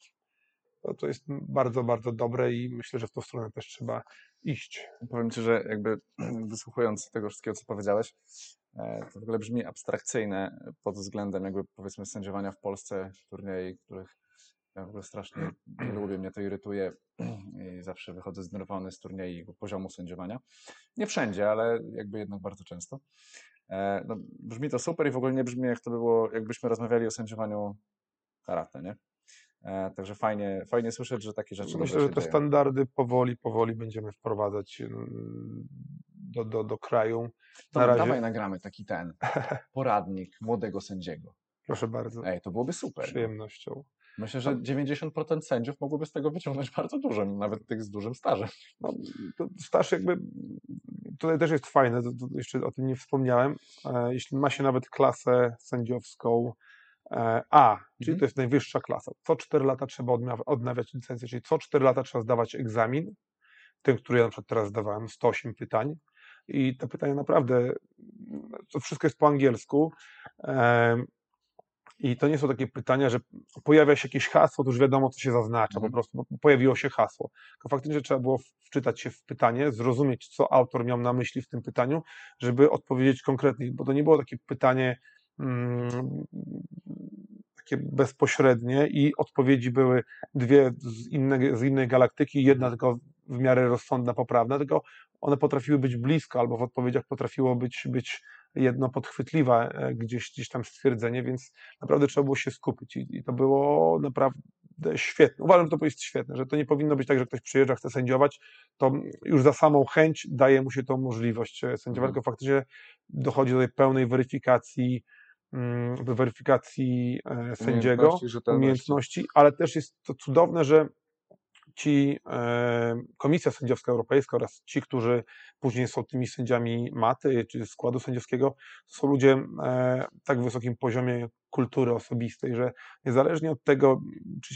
to, to jest bardzo, bardzo dobre i myślę, że w tą stronę też trzeba iść. Powiem Ci, że jakby wysłuchując tego wszystkiego, co powiedziałeś, e, to w ogóle brzmi abstrakcyjne pod względem jakby powiedzmy sędziowania w Polsce turniej, których ja w ogóle strasznie nie lubię, mnie to irytuje i zawsze wychodzę zdenerwowany z turniej poziomu sędziowania. Nie wszędzie, ale jakby jednak bardzo często. E, No, brzmi to super i w ogóle nie brzmi jak to by było, jakbyśmy rozmawiali o sędziowaniu karate, nie? E, Także fajnie, fajnie słyszeć, że takie rzeczy Myślę, że te dzieją. standardy powoli, powoli będziemy wprowadzać mm, do, do, do kraju. To na razie- dawaj nagramy taki ten poradnik młodego sędziego. Proszę bardzo, Ej, to byłoby z super. no. przyjemnością. Myślę, że 90% sędziów mogłoby z tego wyciągnąć bardzo dużo, nawet tych z dużym stażem. No, to staż jakby, tutaj też jest fajne, to, to jeszcze o tym nie wspomniałem, e, jeśli ma się nawet klasę sędziowską A, czyli Mhm. to jest najwyższa klasa, co 4 lata trzeba odnawiać licencję, czyli co 4 lata trzeba zdawać egzamin, ten, który ja na przykład teraz zdawałem, 108 pytań i te pytania naprawdę, to wszystko jest po angielsku, i to nie są takie pytania, że pojawia się jakieś hasło, to już wiadomo, co się zaznacza, po Mhm. prostu pojawiło się hasło. Tylko faktycznie trzeba było wczytać się w pytanie, zrozumieć, co autor miał na myśli w tym pytaniu, żeby odpowiedzieć konkretnie, bo to nie było takie pytanie takie bezpośrednie i odpowiedzi były dwie z, inne, z innej galaktyki, jedna tylko w miarę rozsądna, poprawna, tylko one potrafiły być blisko, albo w odpowiedziach potrafiło być, być jedno podchwytliwe gdzieś, gdzieś tam stwierdzenie, więc naprawdę trzeba było się skupić i, i to było naprawdę świetne. Uważam, że to jest świetne, że to nie powinno być tak, że ktoś przyjeżdża, chce sędziować, to już za samą chęć daje mu się tą możliwość e, sędziowania, Mhm. tylko faktycznie dochodzi do tej pełnej weryfikacji, mm, do weryfikacji e, sędziego, Umiejętności, umiejętności, ale też jest to cudowne, że ci e, Komisja Sędziowska Europejska oraz ci, którzy później są tymi sędziami maty czy składu sędziowskiego, są ludzie e, tak wysokim poziomie kultury osobistej, że niezależnie od tego, czy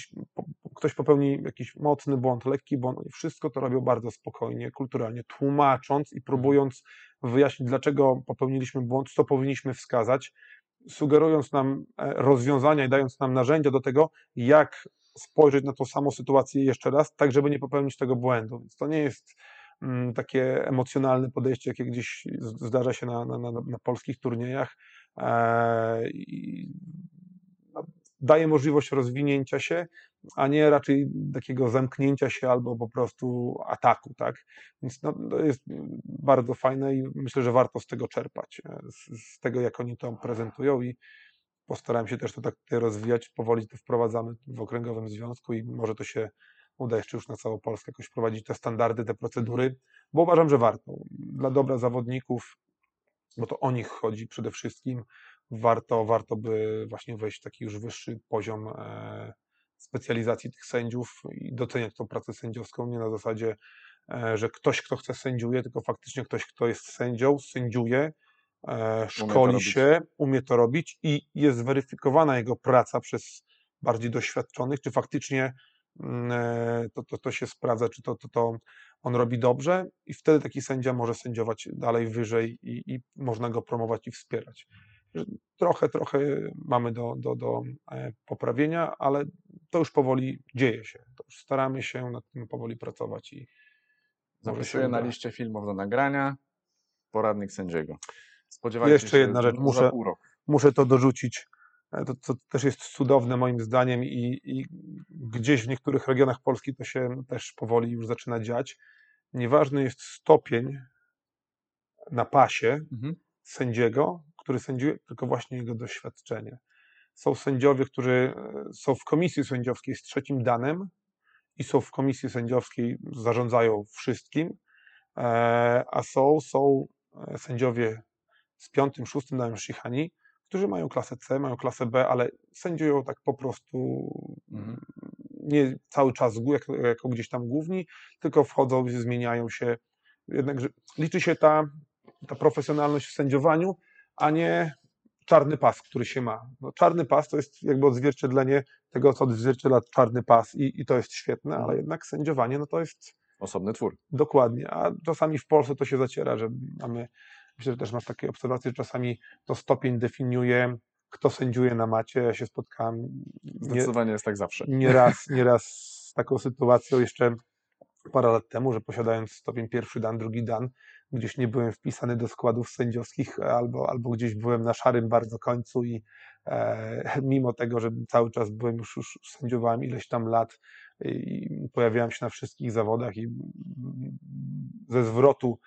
ktoś popełni jakiś mocny błąd, lekki błąd, oni wszystko to robią bardzo spokojnie, kulturalnie, tłumacząc i próbując wyjaśnić, dlaczego popełniliśmy błąd, co powinniśmy wskazać, sugerując nam e, rozwiązania i dając nam narzędzia do tego, jak spojrzeć na tą samą sytuację jeszcze raz, tak żeby nie popełnić tego błędu. Więc to nie jest mm, takie emocjonalne podejście, jakie gdzieś zdarza się na, na, na, na polskich turniejach. E, no, daje możliwość rozwinięcia się, a nie raczej takiego zamknięcia się albo po prostu ataku, tak? Więc no, to jest bardzo fajne i myślę, że warto z tego czerpać, e, z, z tego, jak oni to prezentują i postaram się też to tak rozwijać, powoli to wprowadzamy w okręgowym związku i może to się uda jeszcze już na całą Polskę jakoś wprowadzić te standardy, te procedury, bo uważam, że warto. Dla dobra zawodników, bo to o nich chodzi przede wszystkim, warto, warto by właśnie wejść w taki już wyższy poziom e, specjalizacji tych sędziów i doceniać tą pracę sędziowską, nie na zasadzie, e, że ktoś, kto chce sędziuje, tylko faktycznie ktoś, kto jest sędzią, sędziuje, e, szkoli robić. się, umie to robić i jest zweryfikowana jego praca przez bardziej doświadczonych, czy faktycznie mm, e, to, to, to się sprawdza, czy to, to, to on robi dobrze i wtedy taki sędzia może sędziować dalej wyżej i, i można go promować i wspierać. Trochę, trochę mamy do, do, do e, poprawienia, ale to już powoli dzieje się. To już staramy się nad tym powoli pracować i Zapisuję na liście filmów do nagrania. Poradnik sędziego. Spodziewajcie Jeszcze się jedna rzecz, muszę- muszę to dorzucić. E, To, to też jest cudowne moim zdaniem i, i gdzieś w niektórych regionach Polski to się też powoli już zaczyna dziać. Nieważny jest stopień na pasie Mhm. sędziego, który sędziuje, tylko właśnie jego doświadczenie. Są sędziowie, którzy e, są w komisji sędziowskiej z trzecim danem i są w komisji sędziowskiej, zarządzają wszystkim, e, a są, są e, sędziowie z piątym, szóstym danem Shihani, którzy mają klasę C, mają klasę B, ale sędziują tak po prostu Mhm. nie cały czas jako, jako gdzieś tam główni, tylko wchodzą, zmieniają się. Jednakże liczy się ta, ta profesjonalność w sędziowaniu, a nie czarny pas, który się ma. No, czarny pas to jest jakby odzwierciedlenie tego, co odzwierciedla czarny pas i, i to jest świetne, ale Mhm. jednak sędziowanie no to jest Osobny twór. Dokładnie, a czasami w Polsce to się zaciera, że mamy, myślę, że też masz takie obserwacje, że czasami to stopień definiuje, kto sędziuje na macie. Ja się spotkałem nie, Zdecydowanie jest tak zawsze. nieraz, nieraz z taką sytuacją jeszcze parę lat temu, że posiadając stopień pierwszy dan, drugi dan, gdzieś nie byłem wpisany do składów sędziowskich albo, albo gdzieś byłem na szarym bardzo końcu i e, mimo tego, że cały czas byłem już, już sędziowałem ileś tam lat i pojawiałem się na wszystkich zawodach i ze zwrotu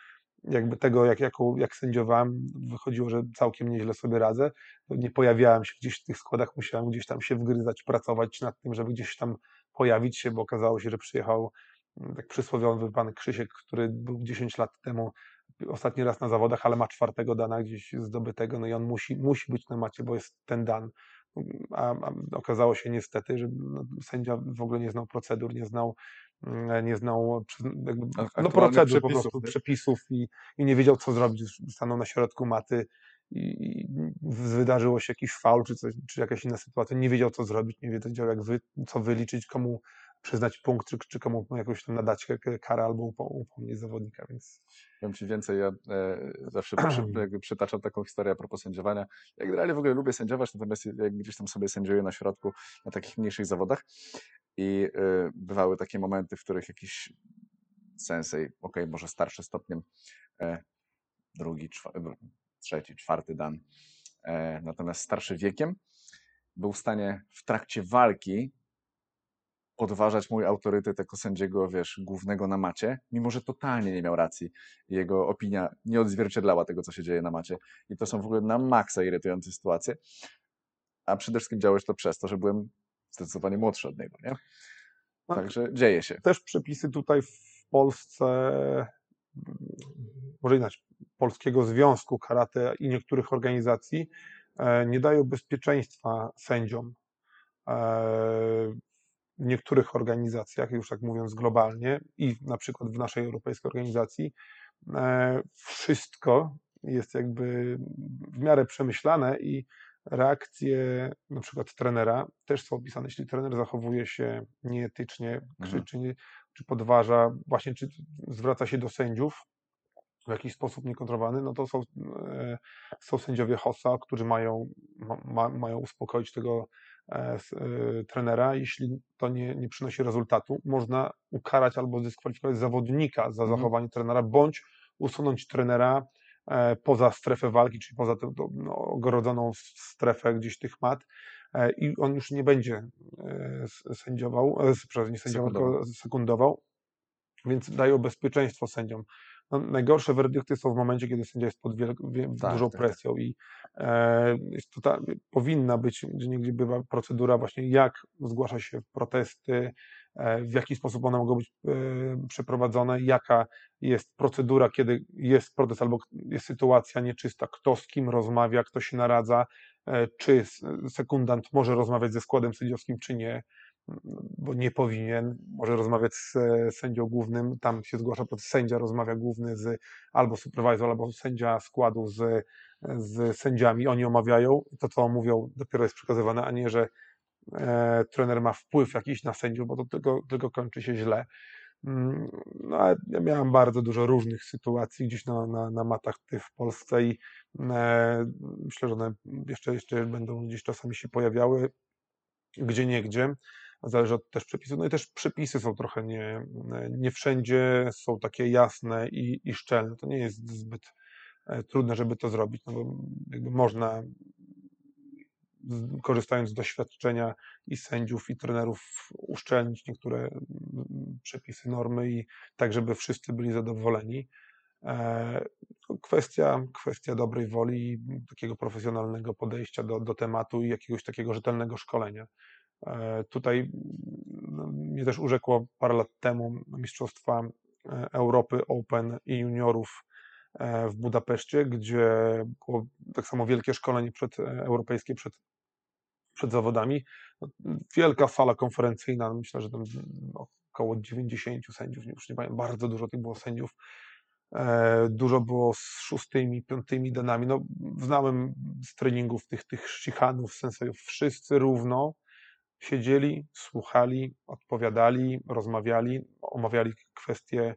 jakby tego, jak, jaką, jak sędziowałem, wychodziło, że całkiem nieźle sobie radzę. To nie pojawiałem się gdzieś w tych składach, musiałem gdzieś tam się wgryzać, pracować nad tym, żeby gdzieś tam pojawić się, bo okazało się, że przyjechał mm, tak przysłowiowy pan Krzysiek, który był 10 lat temu ostatni raz na zawodach, ale ma czwartego dana gdzieś zdobytego, no i on musi, musi być na macie, bo jest ten dan. A, a okazało się niestety, że no, sędzia w ogóle nie znał procedur, nie znał, mm, nie znał jakby, no, aktualnych procedur po przepisów, prostu, nie? przepisów i, i nie wiedział, co zrobić. Stanął na środku maty i, i wydarzyło się jakiś faul, czy, coś, czy jakaś inna sytuacja, nie wiedział, co zrobić, nie wiedział, jak wy, co wyliczyć, komu przyznać punkt, czy, czy komu jakąś tam nadać karę albo upo- upomnieć zawodnika, więc Powiem Ci więcej, ja e, zawsze przy, jakby przytaczam taką historię a propos sędziowania. Ja generalnie w ogóle lubię sędziować, natomiast jak gdzieś tam sobie sędziuję na środku, na takich mniejszych zawodach i e, bywały takie momenty, w których jakiś sensei, okej, może starszy stopniem, e, drugi, czwa- trzeci, czwarty dan, e, natomiast starszy wiekiem, był w stanie w trakcie walki podważać mój autorytet jako sędziego, wiesz, głównego na macie, mimo że totalnie nie miał racji. Jego opinia nie odzwierciedlała tego, co się dzieje na macie. I to są w ogóle na maksa irytujące sytuacje. A przede wszystkim działo się to przez to, że byłem zdecydowanie młodszy od niego, nie? No. Także dzieje się. też przepisy tutaj w Polsce, może inaczej, Polskiego Związku Karate i niektórych organizacji e, nie dają bezpieczeństwa sędziom. W niektórych organizacjach, już tak mówiąc globalnie i na przykład w naszej europejskiej organizacji, e, wszystko jest jakby w miarę przemyślane i reakcje na przykład trenera też są opisane. Jeśli trener zachowuje się nieetycznie, krzyczy, nie- czy podważa, właśnie czy zwraca się do sędziów w jakiś sposób niekontrolowany, no to są, e, są sędziowie HOSA, którzy mają, ma, ma, mają uspokoić tego trenera. Jeśli to nie, nie przynosi rezultatu, można ukarać albo zdyskwalifikować zawodnika za Mhm. zachowanie trenera, bądź usunąć trenera e, poza strefę walki, czyli poza tę no, ogrodzoną strefę gdzieś tych mat e, i on już nie będzie e, sędziował, e, przepraszam, nie sędziował, Sekundował. tylko sekundował, więc dają bezpieczeństwo sędziom. No, najgorsze werdykty są w momencie, kiedy sędzia jest pod wiel- wie- Tak, dużą tak, tak. presją i e, to ta, powinna być, gdzie niegdzie bywa procedura właśnie jak zgłasza się protesty, e, w jaki sposób one mogą być e, przeprowadzone, jaka jest procedura, kiedy jest protest albo jest sytuacja nieczysta, kto z kim rozmawia, kto się naradza, e, czy sekundant może rozmawiać ze składem sędziowskim, czy nie, bo nie powinien, może rozmawiać z e, sędzią głównym, tam się zgłasza protest, sędzia rozmawia główny z albo supervisor, albo sędzia składu z, z sędziami, oni omawiają, to co mówią dopiero jest przekazywane, a nie, że e, trener ma wpływ jakiś na sędziów, bo to tylko, tylko kończy się źle. Mm, No, ale ja miałem bardzo dużo różnych sytuacji gdzieś na, na, na matach w Polsce i e, myślę, że one jeszcze, jeszcze będą gdzieś czasami się pojawiały, gdzie nie gdzie. Zależy od też przepisów. No i też przepisy są trochę nie, nie wszędzie są takie jasne i, i szczelne. To nie jest zbyt e, trudne, żeby to zrobić, no bo jakby można korzystając z doświadczenia i sędziów, i trenerów, uszczelnić niektóre przepisy, normy i tak, żeby wszyscy byli zadowoleni. E, no, Kwestia, kwestia dobrej woli takiego profesjonalnego podejścia do, do tematu i jakiegoś takiego rzetelnego szkolenia. E, Tutaj no, mnie też urzekło parę lat temu Mistrzostwa e, Europy Open i juniorów e, w Budapeszcie, gdzie było tak samo wielkie szkolenie przed, europejskie przed, przed zawodami. No, Wielka sala konferencyjna, myślę, że tam około 90 sędziów, już nie pamiętam, bardzo dużo tych było sędziów. Dużo było z szóstymi, piątymi danami. No, znałem z treningów tych, tych szichanów, sensejów, wszyscy równo siedzieli, słuchali, odpowiadali, rozmawiali, omawiali kwestie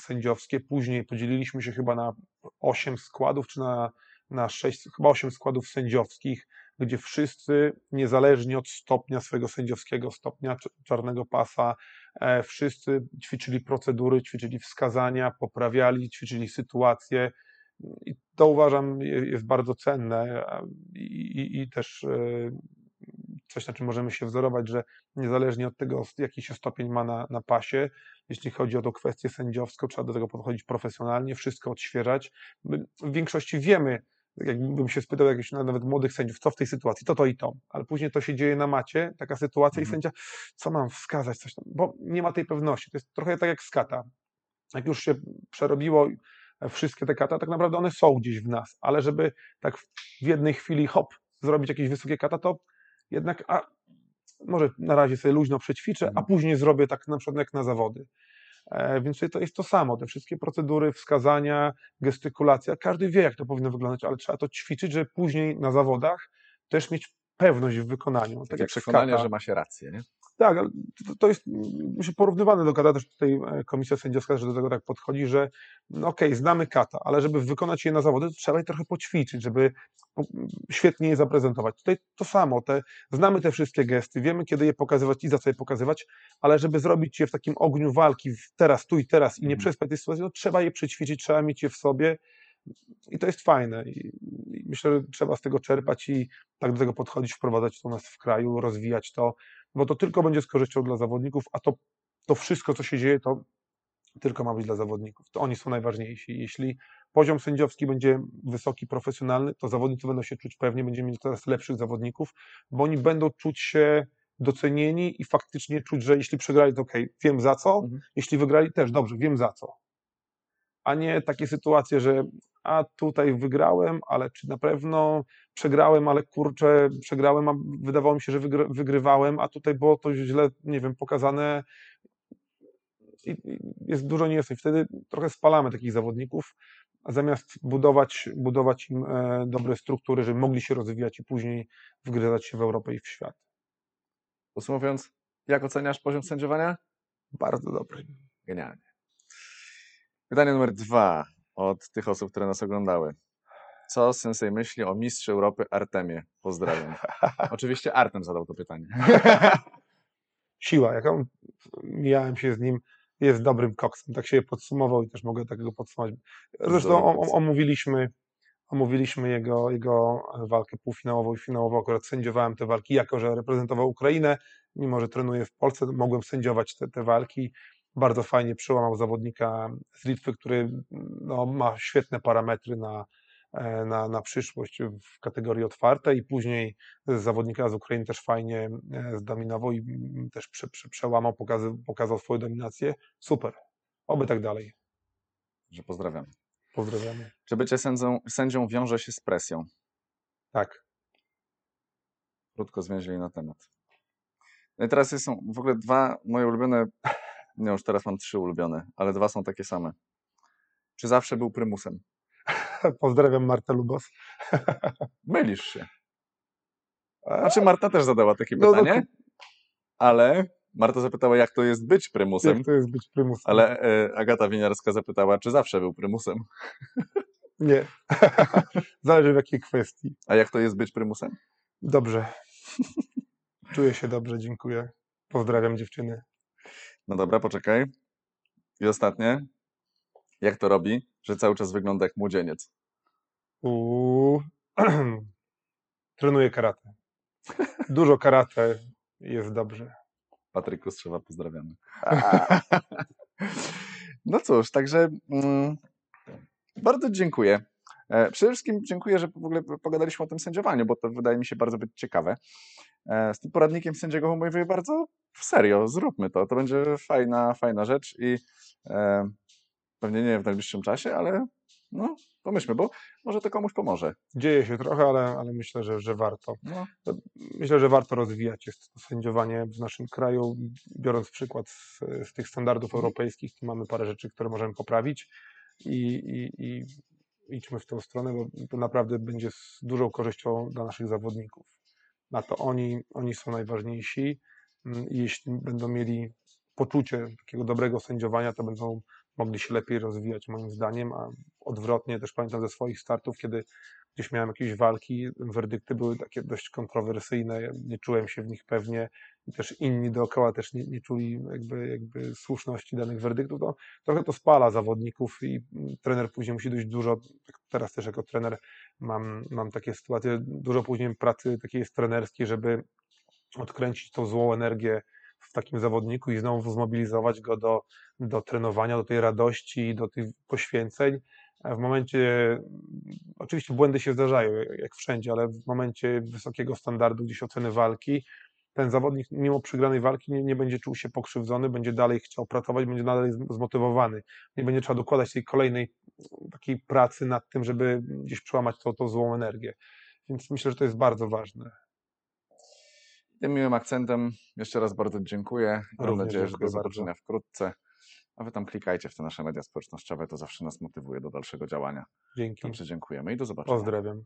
sędziowskie. Później podzieliliśmy się chyba na 8 składów, czy na, na 6, chyba 8 składów sędziowskich, gdzie wszyscy, niezależnie od stopnia swojego sędziowskiego, stopnia cz- czarnego pasa, e, wszyscy ćwiczyli procedury, ćwiczyli wskazania, poprawiali, ćwiczyli sytuacje. I to uważam je- jest bardzo cenne i, i, i też e, coś, na czym możemy się wzorować, że niezależnie od tego, jaki się stopień ma na, na pasie, jeśli chodzi o tą kwestię sędziowską, trzeba do tego podchodzić profesjonalnie, wszystko odświeżać. My w większości wiemy, jakbym się spytał jakichś nawet młodych sędziów, co w tej sytuacji, to to i to, ale później to się dzieje na macie, taka sytuacja Mhm. i sędzia, co mam wskazać, coś tam, bo nie ma tej pewności, to jest trochę tak jak z kata. Jak już się przerobiło wszystkie te kata, tak naprawdę one są gdzieś w nas, ale żeby tak w jednej chwili hop, zrobić jakieś wysokie kata, to jednak a, może na razie sobie luźno przećwiczę, a Mhm. później zrobię tak na przykład jak na zawody. E, Więc to jest to samo, te wszystkie procedury, wskazania, gestykulacja, każdy wie, jak to powinno wyglądać, ale trzeba to ćwiczyć, żeby później na zawodach też mieć pewność w wykonaniu. Tak Takie jak z przekonanie, że ma się rację, nie? Tak, ale to, jest myślę, porównywane do kata, też tutaj e, komisja sędziowska że do tego tak podchodzi, że no okej, znamy kata, ale żeby wykonać je na zawody, to trzeba je trochę poćwiczyć, żeby świetnie je zaprezentować. Tutaj to samo, te, znamy te wszystkie gesty, wiemy kiedy je pokazywać i za co je pokazywać, ale żeby zrobić je w takim ogniu walki, teraz, tu i teraz i nie Mhm. przespać tej sytuacji, no trzeba je przećwiczyć, trzeba mieć je w sobie i to jest fajne. I, myślę, że trzeba z tego czerpać i tak do tego podchodzić, wprowadzać to u nas w kraju, rozwijać to, bo to tylko będzie z korzyścią dla zawodników, a to, to wszystko, co się dzieje, to tylko ma być dla zawodników. To oni są najważniejsi. Jeśli poziom sędziowski będzie wysoki, profesjonalny, to zawodnicy będą się czuć pewnie, będziemy mieli coraz lepszych zawodników, bo oni będą czuć się docenieni i faktycznie czuć, że jeśli przegrali, to okej, wiem za co, Mhm. jeśli wygrali, też dobrze, wiem za co. A nie takie sytuacje, że a tutaj wygrałem, ale czy na pewno przegrałem, ale kurczę, przegrałem, a wydawało mi się, że wygry, wygrywałem, a tutaj było to źle, nie wiem, pokazane i, i jest dużo niejasności. Wtedy trochę spalamy takich zawodników, a zamiast budować, budować im e, dobre struktury, żeby mogli się rozwijać i później wgryzać się w Europę i w świat. Podsumowując, jak oceniasz poziom sędziowania? Bardzo dobry. Genialnie. Pytanie numer dwa od tych osób, które nas oglądały. Co Sensei myśli o mistrzu Europy Artemie? Pozdrawiam. Oczywiście Artem zadał to pytanie. Siła, jaką mijałem się z nim, jest dobrym koksem. Tak się je podsumował i też mogę takiego podsumować. Zresztą omówiliśmy, omówiliśmy jego, jego walkę półfinałową i finałową. Akurat sędziowałem te walki, jako że reprezentował Ukrainę, mimo że trenuję w Polsce, mogłem sędziować te, te walki. Bardzo fajnie przełamał zawodnika z Litwy, który no, ma świetne parametry na, e, na, na przyszłość w kategorii otwartej i później zawodnika z Ukrainy też fajnie e, zdominował i mm, też prze, prze, przełamał, pokazał, pokazał swoją dominację. Super. Oby tak dalej. Że pozdrawiam. Pozdrawiamy. Czy bycie sędzią, sędzią wiąże się z presją? Tak. Krótko zwięźli na temat. No i teraz są w ogóle dwa moje ulubione, nie już teraz mam trzy ulubione, ale dwa są takie same. Czy zawsze był prymusem? Pozdrawiam Martę Lubos. Mylisz się. Znaczy Marta też zadała takie No, no, pytanie, ale Marta zapytała, jak to jest być prymusem, Jak to jest być prymusem? ale e, Agata Winiarska zapytała, czy zawsze był prymusem. Nie. Zależy w jakiej kwestii. A jak to jest być prymusem? Dobrze. Czuję się dobrze, dziękuję. Pozdrawiam dziewczyny. No dobra, poczekaj. I ostatnie. Jak to robi, że cały czas wygląda jak młodzieniec? Uuu. Trenuję karate. Dużo karate jest dobrze. Patryk Kostrzewa, pozdrawiamy. No cóż, także mm, bardzo dziękuję. E, Przede wszystkim dziękuję, że w ogóle pogadaliśmy o tym sędziowaniu, bo to wydaje mi się bardzo być ciekawe. E, Z tym poradnikiem sędziego mówię bardzo serio, zróbmy to. To będzie fajna, fajna rzecz i e, pewnie nie w najbliższym czasie, ale no, pomyślmy, bo może to komuś pomoże. Dzieje się trochę, ale, ale myślę, że, że warto. No, Myślę, że warto rozwijać jest to sędziowanie w naszym kraju, biorąc przykład z, z tych standardów europejskich, tu mamy parę rzeczy, które możemy poprawić i, i, i idźmy w tą stronę, bo to naprawdę będzie z dużą korzyścią dla naszych zawodników. Na to oni, oni są najważniejsi jeśli będą mieli poczucie takiego dobrego sędziowania, to będą mogli się lepiej rozwijać moim zdaniem, a odwrotnie też pamiętam ze swoich startów, kiedy gdzieś miałem jakieś walki, werdykty były takie dość kontrowersyjne, nie czułem się w nich pewnie i też inni dookoła też nie, nie czuli jakby, jakby słuszności danych werdyktów, to trochę to spala zawodników i mm, trener później musi dość dużo, tak teraz też jako trener mam, mam takie sytuacje, dużo później pracy takiej jest trenerskiej, żeby odkręcić tą złą energię w takim zawodniku i znowu zmobilizować go do, do trenowania, do tej radości, do tych poświęceń. A W momencie, oczywiście błędy się zdarzają, jak- wszędzie, ale w momencie wysokiego standardu gdzieś oceny walki, ten zawodnik mimo przegranej walki nie, nie będzie czuł się pokrzywdzony, będzie dalej chciał pracować, będzie dalej zm- zmotywowany. Nie będzie trzeba dokładać tej kolejnej takiej pracy nad tym, żeby gdzieś przełamać tą, tą złą energię. Więc myślę, że to jest bardzo ważne. Tym miłym akcentem jeszcze raz bardzo dziękuję. Mam nadzieję, że do bardzo. zobaczenia wkrótce. A wy tam klikajcie w te nasze media społecznościowe, to zawsze nas motywuje do dalszego działania. Dzięki. Dobrze, dziękujemy i do zobaczenia. Pozdrawiam.